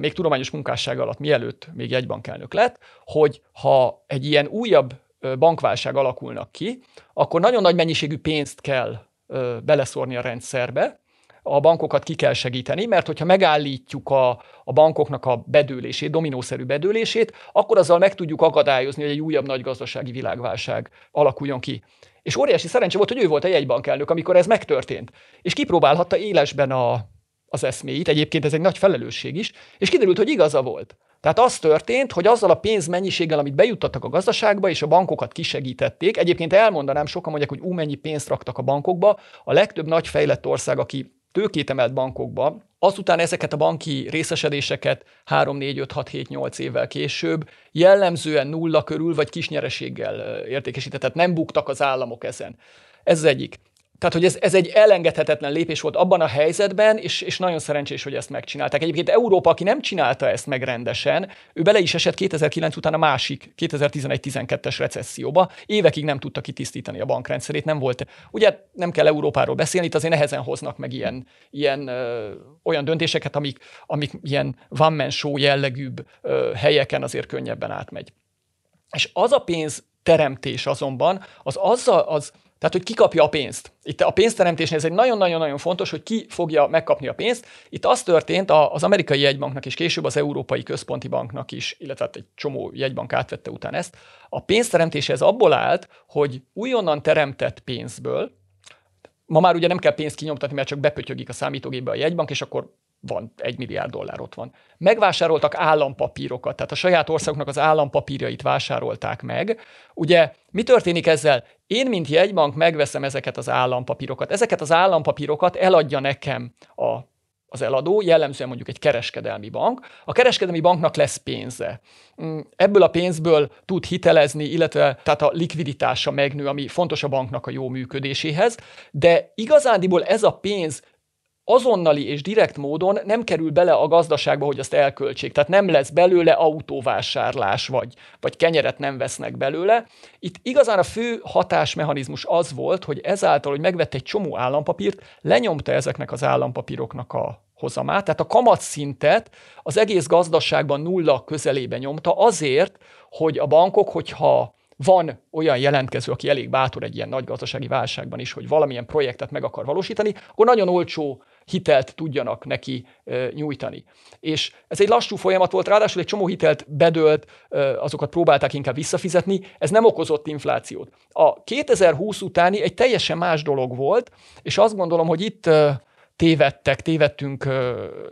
még tudományos munkásság alatt, mielőtt még jegybankelnök lett, hogy ha egy ilyen újabb bankválság alakulnak ki, akkor nagyon nagy mennyiségű pénzt kell beleszórni a rendszerbe, a bankokat ki kell segíteni, mert hogyha megállítjuk a, a bankoknak a bedőlését, dominószerű bedőlését, akkor azzal meg tudjuk akadályozni, hogy egy újabb nagy gazdasági világválság alakuljon ki. És óriási szerencse volt, hogy ő volt a jegybankelnök, amikor ez megtörtént. És kipróbálhatta élesben a, az eszméit, egyébként ez egy nagy felelősség is, és kiderült, hogy igaza volt. Tehát az történt, hogy azzal a pénzmennyiséggel, amit bejuttattak a gazdaságba, és a bankokat kisegítették, egyébként elmondanám, sokan mondják, hogy ú, mennyi pénzt raktak a bankokba, a legtöbb nagy fejlett ország, aki tőkét emelt bankokba, azután ezeket a banki részesedéseket 3, 4, 5, 6, 7, 8 évvel később jellemzően nulla körül vagy kis nyereséggel értékesített, tehát nem buktak az államok ezen. Ez az egyik. Tehát, hogy ez, ez egy elengedhetetlen lépés volt abban a helyzetben, és, és nagyon szerencsés, hogy ezt megcsinálták. Egyébként Európa, aki nem csinálta ezt meg rendesen, ő bele is esett 2009 után a másik 2011-12-es recesszióba. Évekig nem tudta kitisztítani a bankrendszerét, nem volt. Ugye nem kell Európáról beszélni, itt azért nehezen hoznak meg ilyen, ilyen ö, olyan döntéseket, amik, amik ilyen one show jellegűbb ö, helyeken azért könnyebben átmegy. És az a pénz teremtés azonban, az azzal, az Tehát, hogy ki kapja a pénzt. Itt a pénzteremtésnél ez egy nagyon-nagyon-nagyon fontos, hogy ki fogja megkapni a pénzt. Itt az történt az amerikai jegybanknak és később az Európai Központi Banknak is, illetve hát egy csomó jegybank átvette után ezt. A pénzteremtés ez abból állt, hogy újonnan teremtett pénzből, ma már ugye nem kell pénzt kinyomtatni, mert csak bepötyögik a számítógépbe a jegybank, és akkor van, egy milliárd dollár ott van. Megvásároltak állampapírokat, tehát a saját országoknak az állampapírjait vásárolták meg. Ugye mi történik ezzel? Én, mint jegybank megveszem ezeket az állampapírokat. Ezeket az állampapírokat eladja nekem a az eladó, jellemzően mondjuk egy kereskedelmi bank. A kereskedelmi banknak lesz pénze. Mm, ebből a pénzből tud hitelezni, illetve tehát a likviditása megnő, ami fontos a banknak a jó működéséhez, de igazándiból ez a pénz azonnali és direkt módon nem kerül bele a gazdaságba, hogy azt elköltsék. Tehát nem lesz belőle autóvásárlás, vagy, vagy kenyeret nem vesznek belőle. Itt igazán a fő hatásmechanizmus az volt, hogy ezáltal, hogy megvett egy csomó állampapírt, lenyomta ezeknek az állampapíroknak a hozamát, tehát a kamatszintet az egész gazdaságban nulla közelébe nyomta azért, hogy a bankok, hogyha van olyan jelentkező, aki elég bátor egy ilyen nagy gazdasági válságban is, hogy valamilyen projektet meg akar valósítani, akkor nagyon olcsó hitelt tudjanak neki nyújtani. És ez egy lassú folyamat volt, ráadásul egy csomó hitelt bedölt, azokat próbálták inkább visszafizetni, ez nem okozott inflációt. A 2020 utáni egy teljesen más dolog volt, és azt gondolom, hogy itt tévedtek, tévedtünk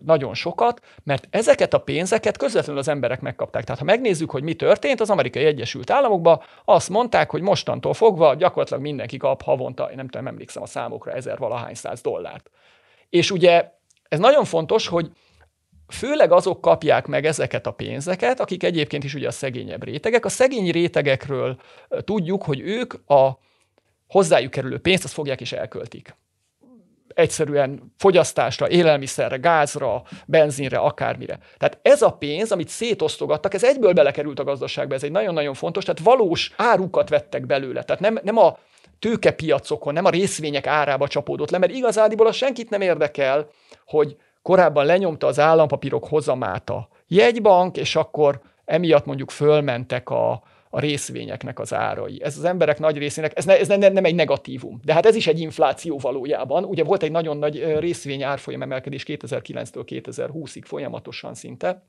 nagyon sokat, mert ezeket a pénzeket közvetlenül az emberek megkapták. Tehát ha megnézzük, hogy mi történt, az Amerikai Egyesült Államokban azt mondták, hogy mostantól fogva gyakorlatilag mindenki kap havonta, én nem tudom, emlékszem a számokra, ezer valahány száz dollárt. És ugye ez nagyon fontos, hogy főleg azok kapják meg ezeket a pénzeket, akik egyébként is ugye a szegényebb rétegek. A szegény rétegekről tudjuk, hogy ők a hozzájuk kerülő pénzt azt fogják és elköltik. Egyszerűen fogyasztásra, élelmiszerre, gázra, benzinre, akármire. Tehát ez a pénz, amit szétosztogattak, ez egyből belekerült a gazdaságba, ez egy nagyon-nagyon fontos, tehát valós árukat vettek belőle. Tehát nem, nem a tőkepiacokon, nem a részvények árába csapódott le, mert igazából az senkit nem érdekel, hogy korábban lenyomta az állampapírok hozamát a jegybank, és akkor emiatt mondjuk fölmentek a, a részvényeknek az árai. Ez az emberek nagy részének, ez, ne, ez ne, nem egy negatívum, de hát ez is egy infláció valójában. Ugye volt egy nagyon nagy részvény árfolyam emelkedés 2009-től 2020-ig folyamatosan szinte,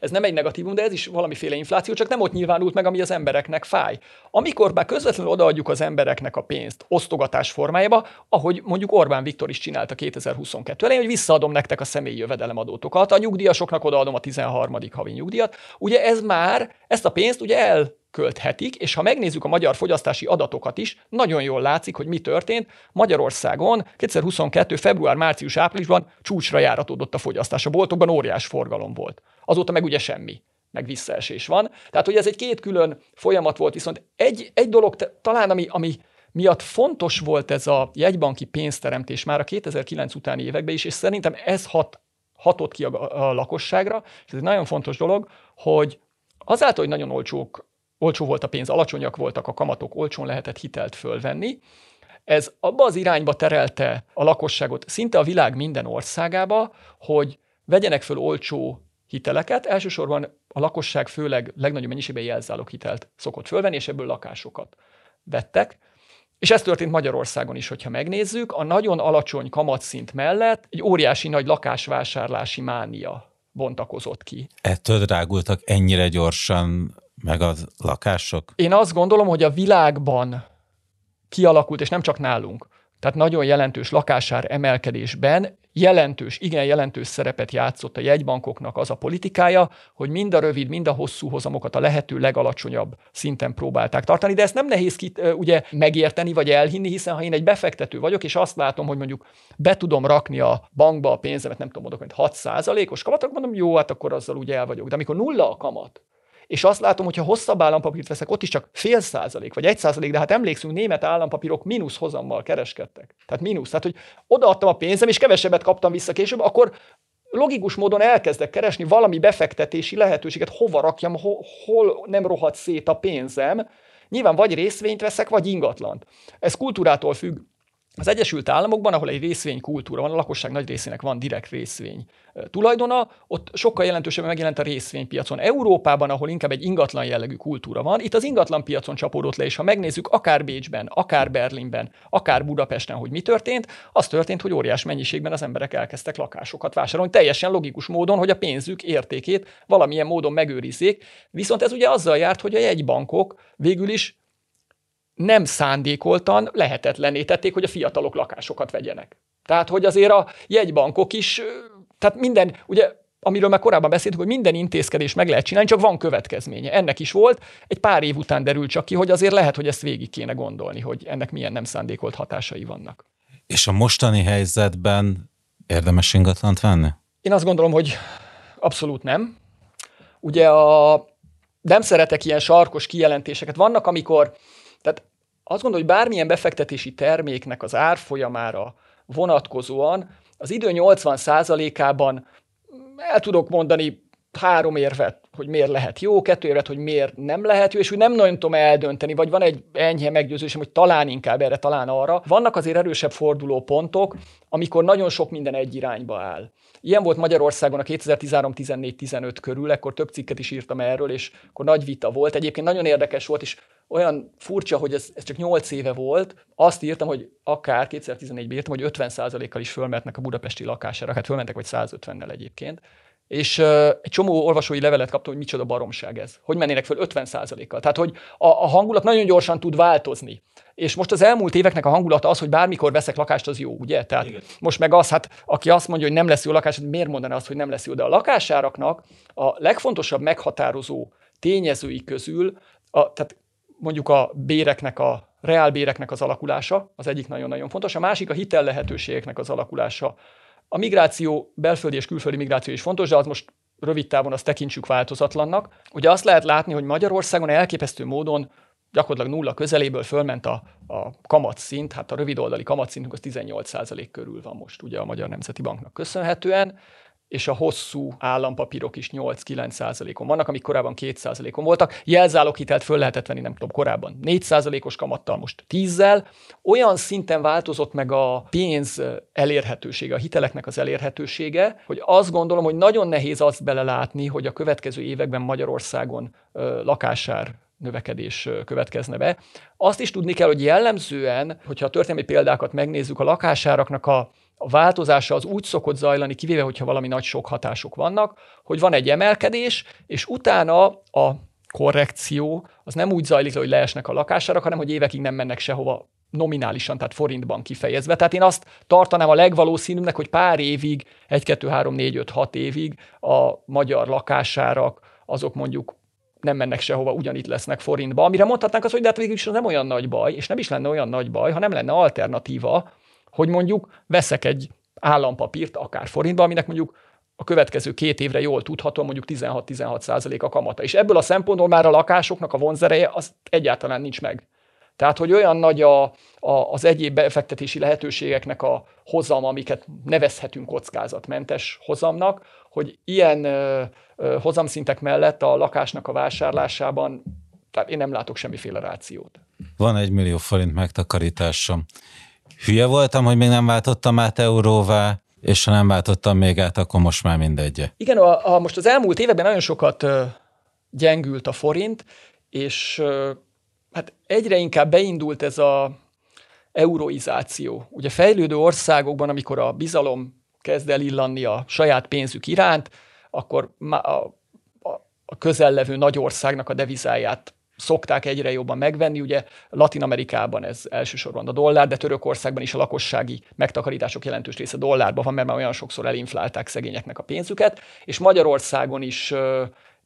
ez nem egy negatívum, de ez is valamiféle infláció, csak nem ott nyilvánult meg, ami az embereknek fáj. Amikor már közvetlenül odaadjuk az embereknek a pénzt osztogatás formájába, ahogy mondjuk Orbán Viktor is csinálta 2022 elején, hogy visszaadom nektek a személyi jövedelemadótokat, a nyugdíjasoknak odaadom a 13. havi nyugdíjat. Ugye ez már, ezt a pénzt ugye el költhetik, és ha megnézzük a magyar fogyasztási adatokat is, nagyon jól látszik, hogy mi történt. Magyarországon 2022. február, március, áprilisban csúcsra járatódott a fogyasztás. A boltokban óriás forgalom volt. Azóta meg ugye semmi meg visszaesés van. Tehát, hogy ez egy két külön folyamat volt, viszont egy, egy dolog talán, ami, ami miatt fontos volt ez a jegybanki pénzteremtés már a 2009 utáni években is, és szerintem ez hat, hatott ki a, a lakosságra, és ez egy nagyon fontos dolog, hogy azáltal, hogy nagyon olcsók olcsó volt a pénz, alacsonyak voltak a kamatok, olcsón lehetett hitelt fölvenni. Ez abba az irányba terelte a lakosságot szinte a világ minden országába, hogy vegyenek föl olcsó hiteleket. Elsősorban a lakosság főleg legnagyobb mennyiségben jelzálog hitelt szokott fölvenni, és ebből lakásokat vettek. És ez történt Magyarországon is, hogyha megnézzük. A nagyon alacsony kamatszint mellett egy óriási nagy lakásvásárlási mánia bontakozott ki. Ettől drágultak ennyire gyorsan meg a lakások? Én azt gondolom, hogy a világban kialakult, és nem csak nálunk, tehát nagyon jelentős lakásár emelkedésben jelentős, igen jelentős szerepet játszott a jegybankoknak az a politikája, hogy mind a rövid, mind a hosszú hozamokat a lehető legalacsonyabb szinten próbálták tartani, de ezt nem nehéz ki, ugye megérteni vagy elhinni, hiszen ha én egy befektető vagyok, és azt látom, hogy mondjuk be tudom rakni a bankba a pénzemet, nem tudom, mondok, hogy 6%-os kamatok, mondom, jó, hát akkor azzal ugye el vagyok. De amikor nulla a kamat, és azt látom, hogy ha hosszabb állampapírt veszek, ott is csak fél százalék, vagy egy százalék, de hát emlékszünk, német állampapírok mínusz hozammal kereskedtek. Tehát mínusz. Tehát, hogy odaadtam a pénzem, és kevesebbet kaptam vissza később, akkor logikus módon elkezdek keresni valami befektetési lehetőséget, hova rakjam, hol, hol nem rohadt szét a pénzem. Nyilván vagy részvényt veszek, vagy ingatlant. Ez kultúrától függ. Az Egyesült Államokban, ahol egy részvénykultúra van, a lakosság nagy részének van direkt részvény tulajdona, ott sokkal jelentősebben megjelent a részvénypiacon. Európában, ahol inkább egy ingatlan jellegű kultúra van, itt az ingatlan piacon csapódott le, és ha megnézzük akár Bécsben, akár Berlinben, akár Budapesten, hogy mi történt, az történt, hogy óriás mennyiségben az emberek elkezdtek lakásokat vásárolni, teljesen logikus módon, hogy a pénzük értékét valamilyen módon megőrizzék. Viszont ez ugye azzal járt, hogy a jegybankok végül is nem szándékoltan lehetetlené tették, hogy a fiatalok lakásokat vegyenek. Tehát, hogy azért a jegybankok is, tehát minden, ugye amiről már korábban beszéltünk, hogy minden intézkedés meg lehet csinálni, csak van következménye. Ennek is volt. Egy pár év után derült csak ki, hogy azért lehet, hogy ezt végig kéne gondolni, hogy ennek milyen nem szándékolt hatásai vannak. És a mostani helyzetben érdemes ingatlant venni? Én azt gondolom, hogy abszolút nem. Ugye a, nem szeretek ilyen sarkos kijelentéseket. Vannak, amikor tehát azt gondolom, hogy bármilyen befektetési terméknek az árfolyamára vonatkozóan az idő 80%-ában el tudok mondani három érvet, hogy miért lehet jó, kettő érvet, hogy miért nem lehet jó, és úgy nem nagyon tudom eldönteni, vagy van egy enyhe meggyőzésem, hogy talán inkább erre, talán arra. Vannak azért erősebb forduló pontok, amikor nagyon sok minden egy irányba áll. Ilyen volt Magyarországon a 2013-14-15 körül, ekkor több cikket is írtam erről, és akkor nagy vita volt. Egyébként nagyon érdekes volt, és olyan furcsa, hogy ez, ez csak 8 éve volt. Azt írtam, hogy akár 2014-ben írtam, hogy 50%-kal is fölmehetnek a budapesti lakására, hát fölmentek vagy 150-nel egyébként. És uh, egy csomó olvasói levelet kaptam, hogy micsoda baromság ez. Hogy mennének föl 50%-kal. Tehát, hogy a, a hangulat nagyon gyorsan tud változni. És most az elmúlt éveknek a hangulata az, hogy bármikor veszek lakást, az jó, ugye? Tehát Igen. most meg az, hát aki azt mondja, hogy nem lesz jó lakás, miért mondaná azt, hogy nem lesz jó? De a lakásáraknak a legfontosabb meghatározó tényezői közül, a, tehát mondjuk a béreknek a reálbéreknek az alakulása, az egyik nagyon-nagyon fontos, a másik a hitel lehetőségeknek az alakulása. A migráció, belföldi és külföldi migráció is fontos, de az most rövid távon azt tekintsük változatlannak. Ugye azt lehet látni, hogy Magyarországon elképesztő módon gyakorlatilag nulla közeléből fölment a, a kamatszint, hát a rövidoldali kamatszintünk az 18% körül van most ugye a Magyar Nemzeti Banknak köszönhetően és a hosszú állampapírok is 8-9 százalékon vannak, amik korábban 2 százalékon voltak. Jelzáloghitelt föl lehetett venni, nem tudom, korábban 4 százalékos kamattal, most 10-zel. Olyan szinten változott meg a pénz elérhetősége, a hiteleknek az elérhetősége, hogy azt gondolom, hogy nagyon nehéz azt belelátni, hogy a következő években Magyarországon ö, lakásár növekedés következne be. Azt is tudni kell, hogy jellemzően, hogyha a történelmi példákat megnézzük, a lakásáraknak a a változása az úgy szokott zajlani, kivéve, hogyha valami nagy sok hatások vannak, hogy van egy emelkedés, és utána a korrekció az nem úgy zajlik hogy leesnek a lakásárak, hanem hogy évekig nem mennek sehova nominálisan, tehát forintban kifejezve. Tehát én azt tartanám a legvalószínűbbnek, hogy pár évig, 1, 2, 3, 4, 5, 6 évig a magyar lakásárak azok mondjuk nem mennek sehova, ugyanitt lesznek forintba, amire mondhatnánk azt, hogy de hát végül is nem olyan nagy baj, és nem is lenne olyan nagy baj, ha nem lenne alternatíva, hogy mondjuk veszek egy állampapírt, akár forintba, aminek mondjuk a következő két évre jól tudható, mondjuk 16-16 százalék a kamata. És ebből a szempontból már a lakásoknak a vonzereje az egyáltalán nincs meg. Tehát, hogy olyan nagy a, a, az egyéb befektetési lehetőségeknek a hozam, amiket nevezhetünk kockázatmentes hozamnak, hogy ilyen ö, ö, hozamszintek mellett a lakásnak a vásárlásában, tehát én nem látok semmiféle rációt. Van egy millió forint megtakarításom hülye voltam, hogy még nem váltottam át euróvá, és ha nem váltottam még át, akkor most már mindegy. Igen, a, a most az elmúlt években nagyon sokat ö, gyengült a forint, és ö, hát egyre inkább beindult ez a euroizáció. Ugye fejlődő országokban, amikor a bizalom kezd el illanni a saját pénzük iránt, akkor a, a, a közellevő nagy országnak a devizáját szokták egyre jobban megvenni. Ugye Latin Amerikában ez elsősorban a dollár, de Törökországban is a lakossági megtakarítások jelentős része dollárban van, mert már olyan sokszor elinflálták szegényeknek a pénzüket, és Magyarországon is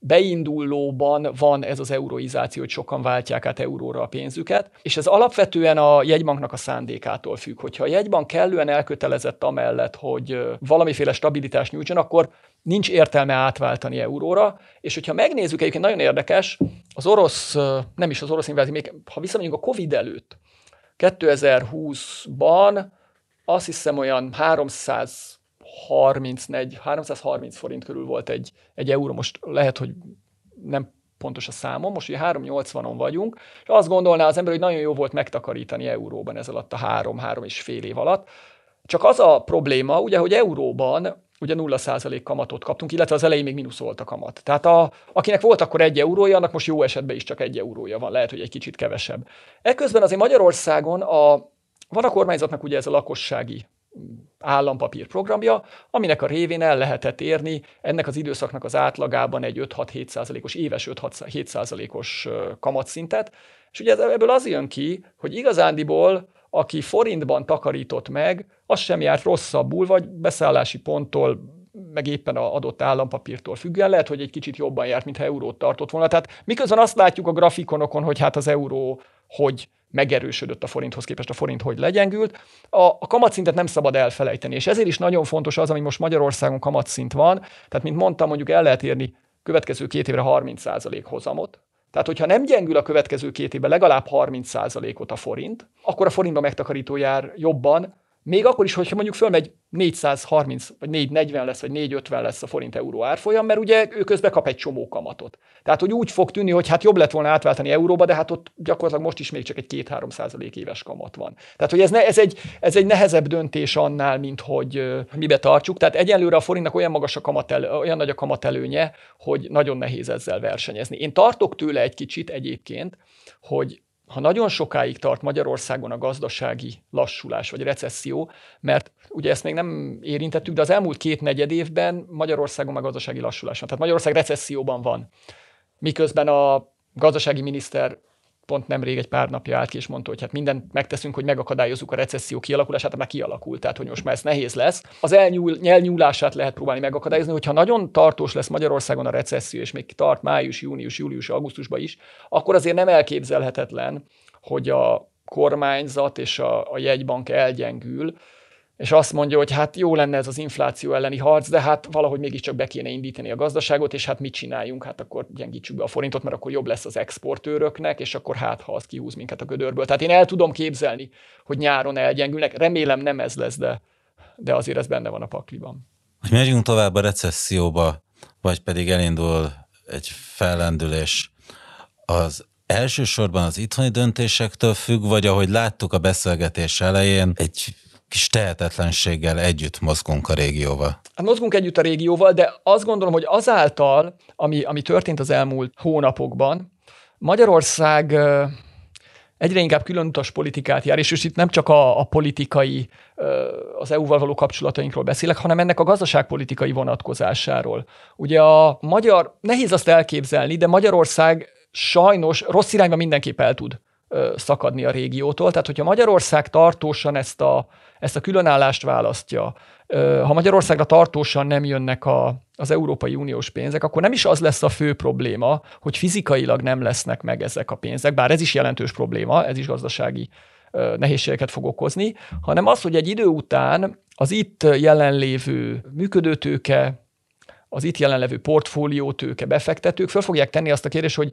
beindulóban van ez az euroizáció, hogy sokan váltják át euróra a pénzüket, és ez alapvetően a jegybanknak a szándékától függ. Hogyha a jegybank kellően elkötelezett amellett, hogy valamiféle stabilitást nyújtson, akkor nincs értelme átváltani euróra, és hogyha megnézzük, egyébként nagyon érdekes, az orosz, nem is az orosz invázió, még ha visszamegyünk a Covid előtt, 2020-ban azt hiszem olyan 300 330 forint körül volt egy, egy euró. Most lehet, hogy nem pontos a számom, most ugye 380-on vagyunk, és azt gondolná az ember, hogy nagyon jó volt megtakarítani euróban ez alatt a három-három és fél év alatt. Csak az a probléma, ugye, hogy euróban ugye 0% kamatot kaptunk, illetve az elején még mínusz volt a kamat. Tehát a, akinek volt akkor egy eurója, annak most jó esetben is csak egy eurója van, lehet, hogy egy kicsit kevesebb. Ekközben azért Magyarországon a, van a kormányzatnak ugye ez a lakossági állampapír programja, aminek a révén el lehetett érni ennek az időszaknak az átlagában egy 5-6-7 százalékos, éves 5-6-7 százalékos kamatszintet, és ugye ebből az jön ki, hogy igazándiból aki forintban takarított meg, az sem járt rosszabbul, vagy beszállási ponttól meg éppen a adott állampapírtól függően, lehet, hogy egy kicsit jobban járt, mintha eurót tartott volna. Tehát miközben azt látjuk a grafikonokon, hogy hát az euró hogy megerősödött a forinthoz képest, a forint hogy legyengült, a, a kamatszintet nem szabad elfelejteni, és ezért is nagyon fontos az, ami most Magyarországon kamatszint van, tehát mint mondtam, mondjuk el lehet érni következő két évre 30% hozamot, tehát, hogyha nem gyengül a következő két évben legalább 30%-ot a forint, akkor a forintba megtakarító jár jobban, még akkor is, hogyha mondjuk fölmegy 430, vagy 440 lesz, vagy 450 lesz a forint euró árfolyam, mert ugye ő közben kap egy csomó kamatot. Tehát, hogy úgy fog tűnni, hogy hát jobb lett volna átváltani euróba, de hát ott gyakorlatilag most is még csak egy 2-3 százalék éves kamat van. Tehát, hogy ez, ne, ez, egy, ez egy nehezebb döntés annál, mint hogy mibe tartsuk. Tehát egyelőre a forintnak olyan magas a kamatel, olyan nagy a kamatelőnye, hogy nagyon nehéz ezzel versenyezni. Én tartok tőle egy kicsit egyébként, hogy ha nagyon sokáig tart Magyarországon a gazdasági lassulás vagy recesszió, mert ugye ezt még nem érintettük, de az elmúlt két negyed évben Magyarországon a gazdasági lassulás van. Tehát Magyarország recesszióban van. Miközben a gazdasági miniszter pont nemrég egy pár napja állt ki, és mondta, hogy hát mindent megteszünk, hogy megakadályozzuk a recesszió kialakulását, hát már kialakult, tehát hogy most már ez nehéz lesz. Az elnyúl, nyelnyúlását lehet próbálni megakadályozni, hogyha nagyon tartós lesz Magyarországon a recesszió, és még tart május, június, július, augusztusban is, akkor azért nem elképzelhetetlen, hogy a kormányzat és a, a jegybank elgyengül, és azt mondja, hogy hát jó lenne ez az infláció elleni harc, de hát valahogy mégiscsak be kéne indítani a gazdaságot, és hát mit csináljunk? Hát akkor gyengítsük be a forintot, mert akkor jobb lesz az exportőröknek, és akkor hát, ha az kihúz minket a gödörből. Tehát én el tudom képzelni, hogy nyáron elgyengülnek. Remélem nem ez lesz, de, de azért ez benne van a pakliban. Hogy megyünk tovább a recesszióba, vagy pedig elindul egy fellendülés, az elsősorban az itthoni döntésektől függ, vagy ahogy láttuk a beszélgetés elején, egy kis tehetetlenséggel együtt mozgunk a régióval. Hát mozgunk együtt a régióval, de azt gondolom, hogy azáltal, ami, ami történt az elmúlt hónapokban, Magyarország egyre inkább különutas politikát jár, és itt nem csak a, a politikai, az EU-val való kapcsolatainkról beszélek, hanem ennek a gazdaságpolitikai vonatkozásáról. Ugye a magyar, nehéz azt elképzelni, de Magyarország sajnos rossz irányba mindenképp el tud szakadni a régiótól. Tehát, hogyha Magyarország tartósan ezt a, ezt a különállást választja, ha Magyarországra tartósan nem jönnek a, az Európai Uniós pénzek, akkor nem is az lesz a fő probléma, hogy fizikailag nem lesznek meg ezek a pénzek, bár ez is jelentős probléma, ez is gazdasági nehézségeket fog okozni, hanem az, hogy egy idő után az itt jelenlévő működőtőke, az itt jelenlevő portfóliótőke befektetők föl fogják tenni azt a kérdést, hogy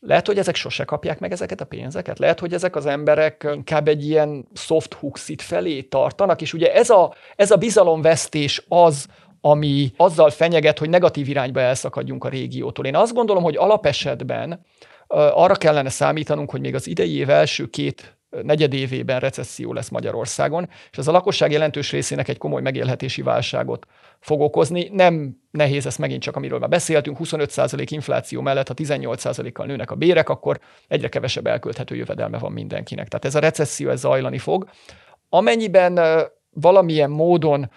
lehet, hogy ezek sose kapják meg ezeket a pénzeket. Lehet, hogy ezek az emberek inkább egy ilyen soft huxit felé tartanak, és ugye ez a, ez a bizalomvesztés az, ami azzal fenyeget, hogy negatív irányba elszakadjunk a régiótól. Én azt gondolom, hogy alapesetben arra kellene számítanunk, hogy még az idei év első két negyedévében recesszió lesz Magyarországon, és ez a lakosság jelentős részének egy komoly megélhetési válságot fog okozni. Nem nehéz ezt megint csak, amiről már beszéltünk, 25% infláció mellett, ha 18%-kal nőnek a bérek, akkor egyre kevesebb elkölthető jövedelme van mindenkinek. Tehát ez a recesszió ez zajlani fog. Amennyiben valamilyen módon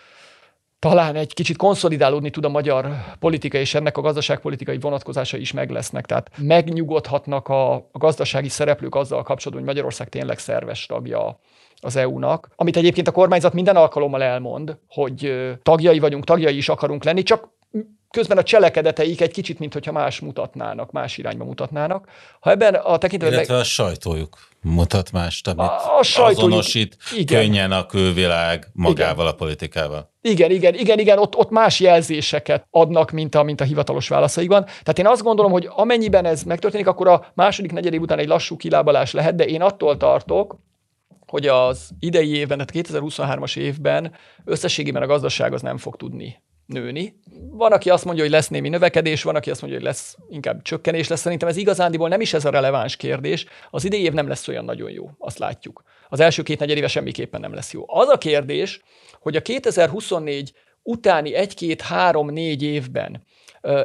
talán egy kicsit konszolidálódni tud a magyar politika, és ennek a gazdaságpolitikai vonatkozása is meg lesznek. Tehát megnyugodhatnak a, gazdasági szereplők azzal kapcsolatban, hogy Magyarország tényleg szerves tagja az EU-nak, amit egyébként a kormányzat minden alkalommal elmond, hogy tagjai vagyunk, tagjai is akarunk lenni, csak közben a cselekedeteik egy kicsit, mintha más mutatnának, más irányba mutatnának. Ha ebben a tekintetben... Illetve a sajtójuk mutat mást, amit a, a sajtójuk, azonosít igen. könnyen a külvilág magával, igen. a politikával. Igen, igen, igen, igen, ott, ott más jelzéseket adnak, mint a, mint a hivatalos válaszaikban. Tehát én azt gondolom, hogy amennyiben ez megtörténik, akkor a második negyedév után egy lassú kilábalás lehet, de én attól tartok, hogy az idei évben, tehát 2023-as évben összességében a gazdaság az nem fog tudni nőni. Van, aki azt mondja, hogy lesz némi növekedés, van, aki azt mondja, hogy lesz inkább csökkenés lesz. Szerintem ez igazándiból nem is ez a releváns kérdés. Az idei év nem lesz olyan nagyon jó, azt látjuk. Az első két negyedéve semmiképpen nem lesz jó. Az a kérdés, hogy a 2024 utáni egy-két-három-négy évben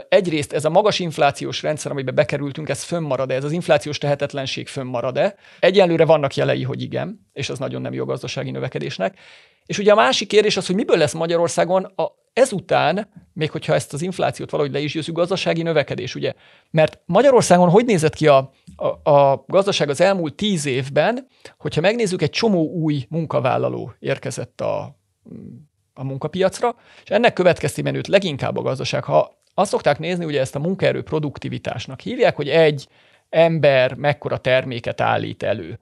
egyrészt ez a magas inflációs rendszer, amiben bekerültünk, ez fönnmarad-e, ez az inflációs tehetetlenség fönnmarad-e. Egyelőre vannak jelei, hogy igen, és az nagyon nem jó gazdasági növekedésnek. És ugye a másik kérdés az, hogy miből lesz Magyarországon a, ezután, még hogyha ezt az inflációt valahogy le is győzünk, gazdasági növekedés, ugye? Mert Magyarországon hogy nézett ki a, a, a gazdaság az elmúlt tíz évben, hogyha megnézzük, egy csomó új munkavállaló érkezett a, a munkapiacra, és ennek következtében őt leginkább a gazdaság, ha azt szokták nézni, ugye ezt a munkaerő produktivitásnak hívják, hogy egy ember mekkora terméket állít elő.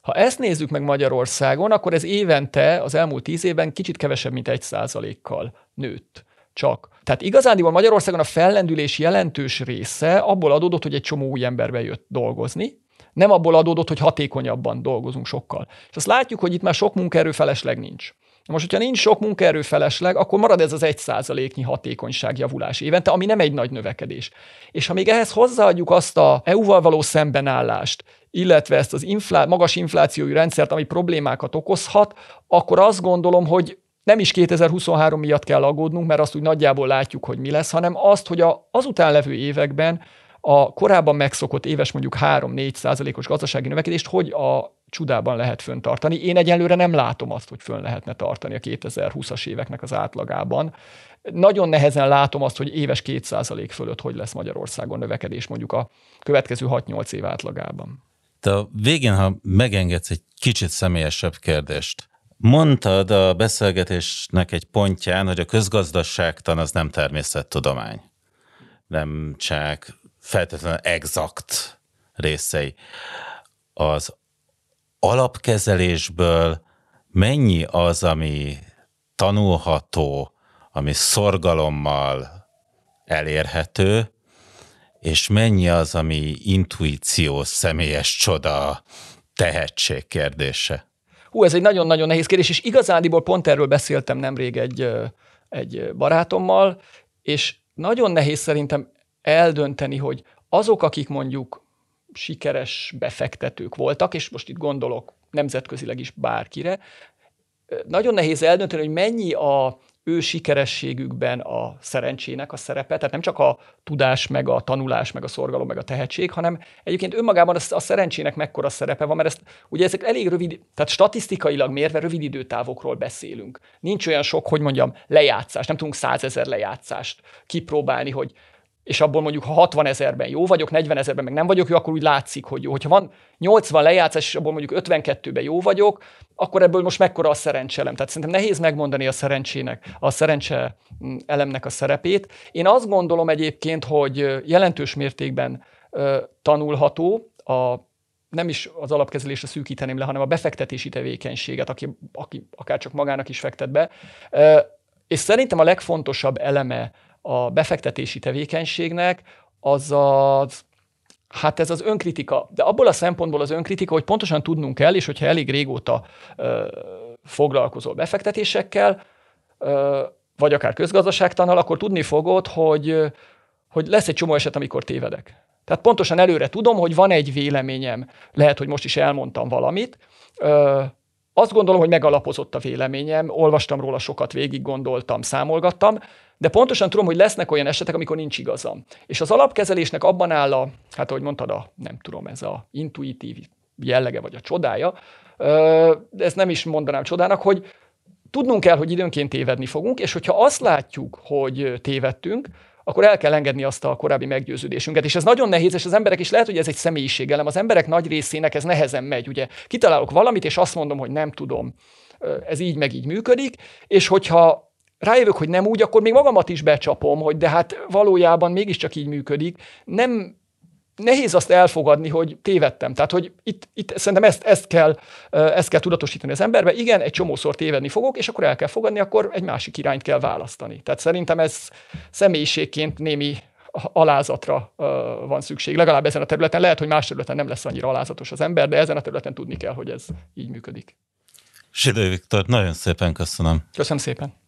Ha ezt nézzük meg Magyarországon, akkor ez évente az elmúlt tíz évben kicsit kevesebb, mint egy százalékkal nőtt csak. Tehát igazániból Magyarországon a fellendülés jelentős része abból adódott, hogy egy csomó új ember bejött dolgozni, nem abból adódott, hogy hatékonyabban dolgozunk sokkal. És azt látjuk, hogy itt már sok munkaerő felesleg nincs. Most, hogyha nincs sok munkaerő felesleg, akkor marad ez az egy százaléknyi hatékonyságjavulás évente, ami nem egy nagy növekedés. És ha még ehhez hozzáadjuk azt a EU-val való szembenállást, illetve ezt az inflá- magas inflációi rendszert, ami problémákat okozhat, akkor azt gondolom, hogy nem is 2023 miatt kell aggódnunk, mert azt úgy nagyjából látjuk, hogy mi lesz, hanem azt, hogy a, azután levő években a korábban megszokott éves mondjuk 3-4 százalékos gazdasági növekedést, hogy a csudában lehet föntartani. Én egyelőre nem látom azt, hogy fönn lehetne tartani a 2020-as éveknek az átlagában. Nagyon nehezen látom azt, hogy éves 2% fölött hogy lesz Magyarországon növekedés mondjuk a következő 6-8 év átlagában. De a végén, ha megengedsz egy kicsit személyesebb kérdést. Mondtad a beszélgetésnek egy pontján, hogy a közgazdaságtan az nem természettudomány. Nem csak feltétlenül exakt részei. Az alapkezelésből mennyi az, ami tanulható, ami szorgalommal elérhető, és mennyi az, ami intuíció, személyes csoda, tehetség kérdése? Hú, ez egy nagyon-nagyon nehéz kérdés, és igazániból pont erről beszéltem nemrég egy, egy barátommal, és nagyon nehéz szerintem eldönteni, hogy azok, akik mondjuk sikeres befektetők voltak, és most itt gondolok nemzetközileg is bárkire, nagyon nehéz eldönteni, hogy mennyi a ő sikerességükben a szerencsének a szerepe, tehát nem csak a tudás, meg a tanulás, meg a szorgalom, meg a tehetség, hanem egyébként önmagában a, szerencsének mekkora szerepe van, mert ezt ugye ezek elég rövid, tehát statisztikailag mérve rövid időtávokról beszélünk. Nincs olyan sok, hogy mondjam, lejátszás, nem tudunk százezer lejátszást kipróbálni, hogy és abból mondjuk, ha 60 ezerben jó vagyok, 40 ezerben meg nem vagyok jó, akkor úgy látszik, hogy jó. Hogyha van 80 lejátszás, és abból mondjuk 52-ben jó vagyok, akkor ebből most mekkora a szerencselem. Tehát szerintem nehéz megmondani a szerencsének, a szerencse mm, elemnek a szerepét. Én azt gondolom egyébként, hogy jelentős mértékben tanulható a nem is az alapkezelésre szűkíteném le, hanem a befektetési tevékenységet, aki, aki akár csak magának is fektet be. És szerintem a legfontosabb eleme a befektetési tevékenységnek, az az, hát ez az önkritika. De abból a szempontból az önkritika, hogy pontosan tudnunk kell, és hogyha elég régóta ö, foglalkozol befektetésekkel, ö, vagy akár közgazdaságtannal, akkor tudni fogod, hogy, hogy lesz egy csomó eset, amikor tévedek. Tehát pontosan előre tudom, hogy van egy véleményem, lehet, hogy most is elmondtam valamit, ö, azt gondolom, hogy megalapozott a véleményem, olvastam róla sokat, végig gondoltam, számolgattam, de pontosan tudom, hogy lesznek olyan esetek, amikor nincs igazam. És az alapkezelésnek abban áll a, hát ahogy mondtad, a, nem tudom, ez a intuitív jellege vagy a csodája, de ezt nem is mondanám csodának, hogy tudnunk kell, hogy időnként tévedni fogunk, és hogyha azt látjuk, hogy tévedtünk, akkor el kell engedni azt a korábbi meggyőződésünket. És ez nagyon nehéz, és az emberek is lehet, hogy ez egy személyiségelem. Az emberek nagy részének ez nehezen megy. Ugye kitalálok valamit, és azt mondom, hogy nem tudom, ez így meg így működik, és hogyha rájövök, hogy nem úgy, akkor még magamat is becsapom, hogy de hát valójában mégiscsak így működik. Nem, nehéz azt elfogadni, hogy tévedtem. Tehát, hogy itt, itt szerintem ezt, ezt, kell, ezt kell tudatosítani az emberbe. Igen, egy csomószor tévedni fogok, és akkor el kell fogadni, akkor egy másik irányt kell választani. Tehát szerintem ez személyiségként némi alázatra van szükség, legalább ezen a területen. Lehet, hogy más területen nem lesz annyira alázatos az ember, de ezen a területen tudni kell, hogy ez így működik. Zsidő Viktor, nagyon szépen köszönöm. Köszönöm szépen.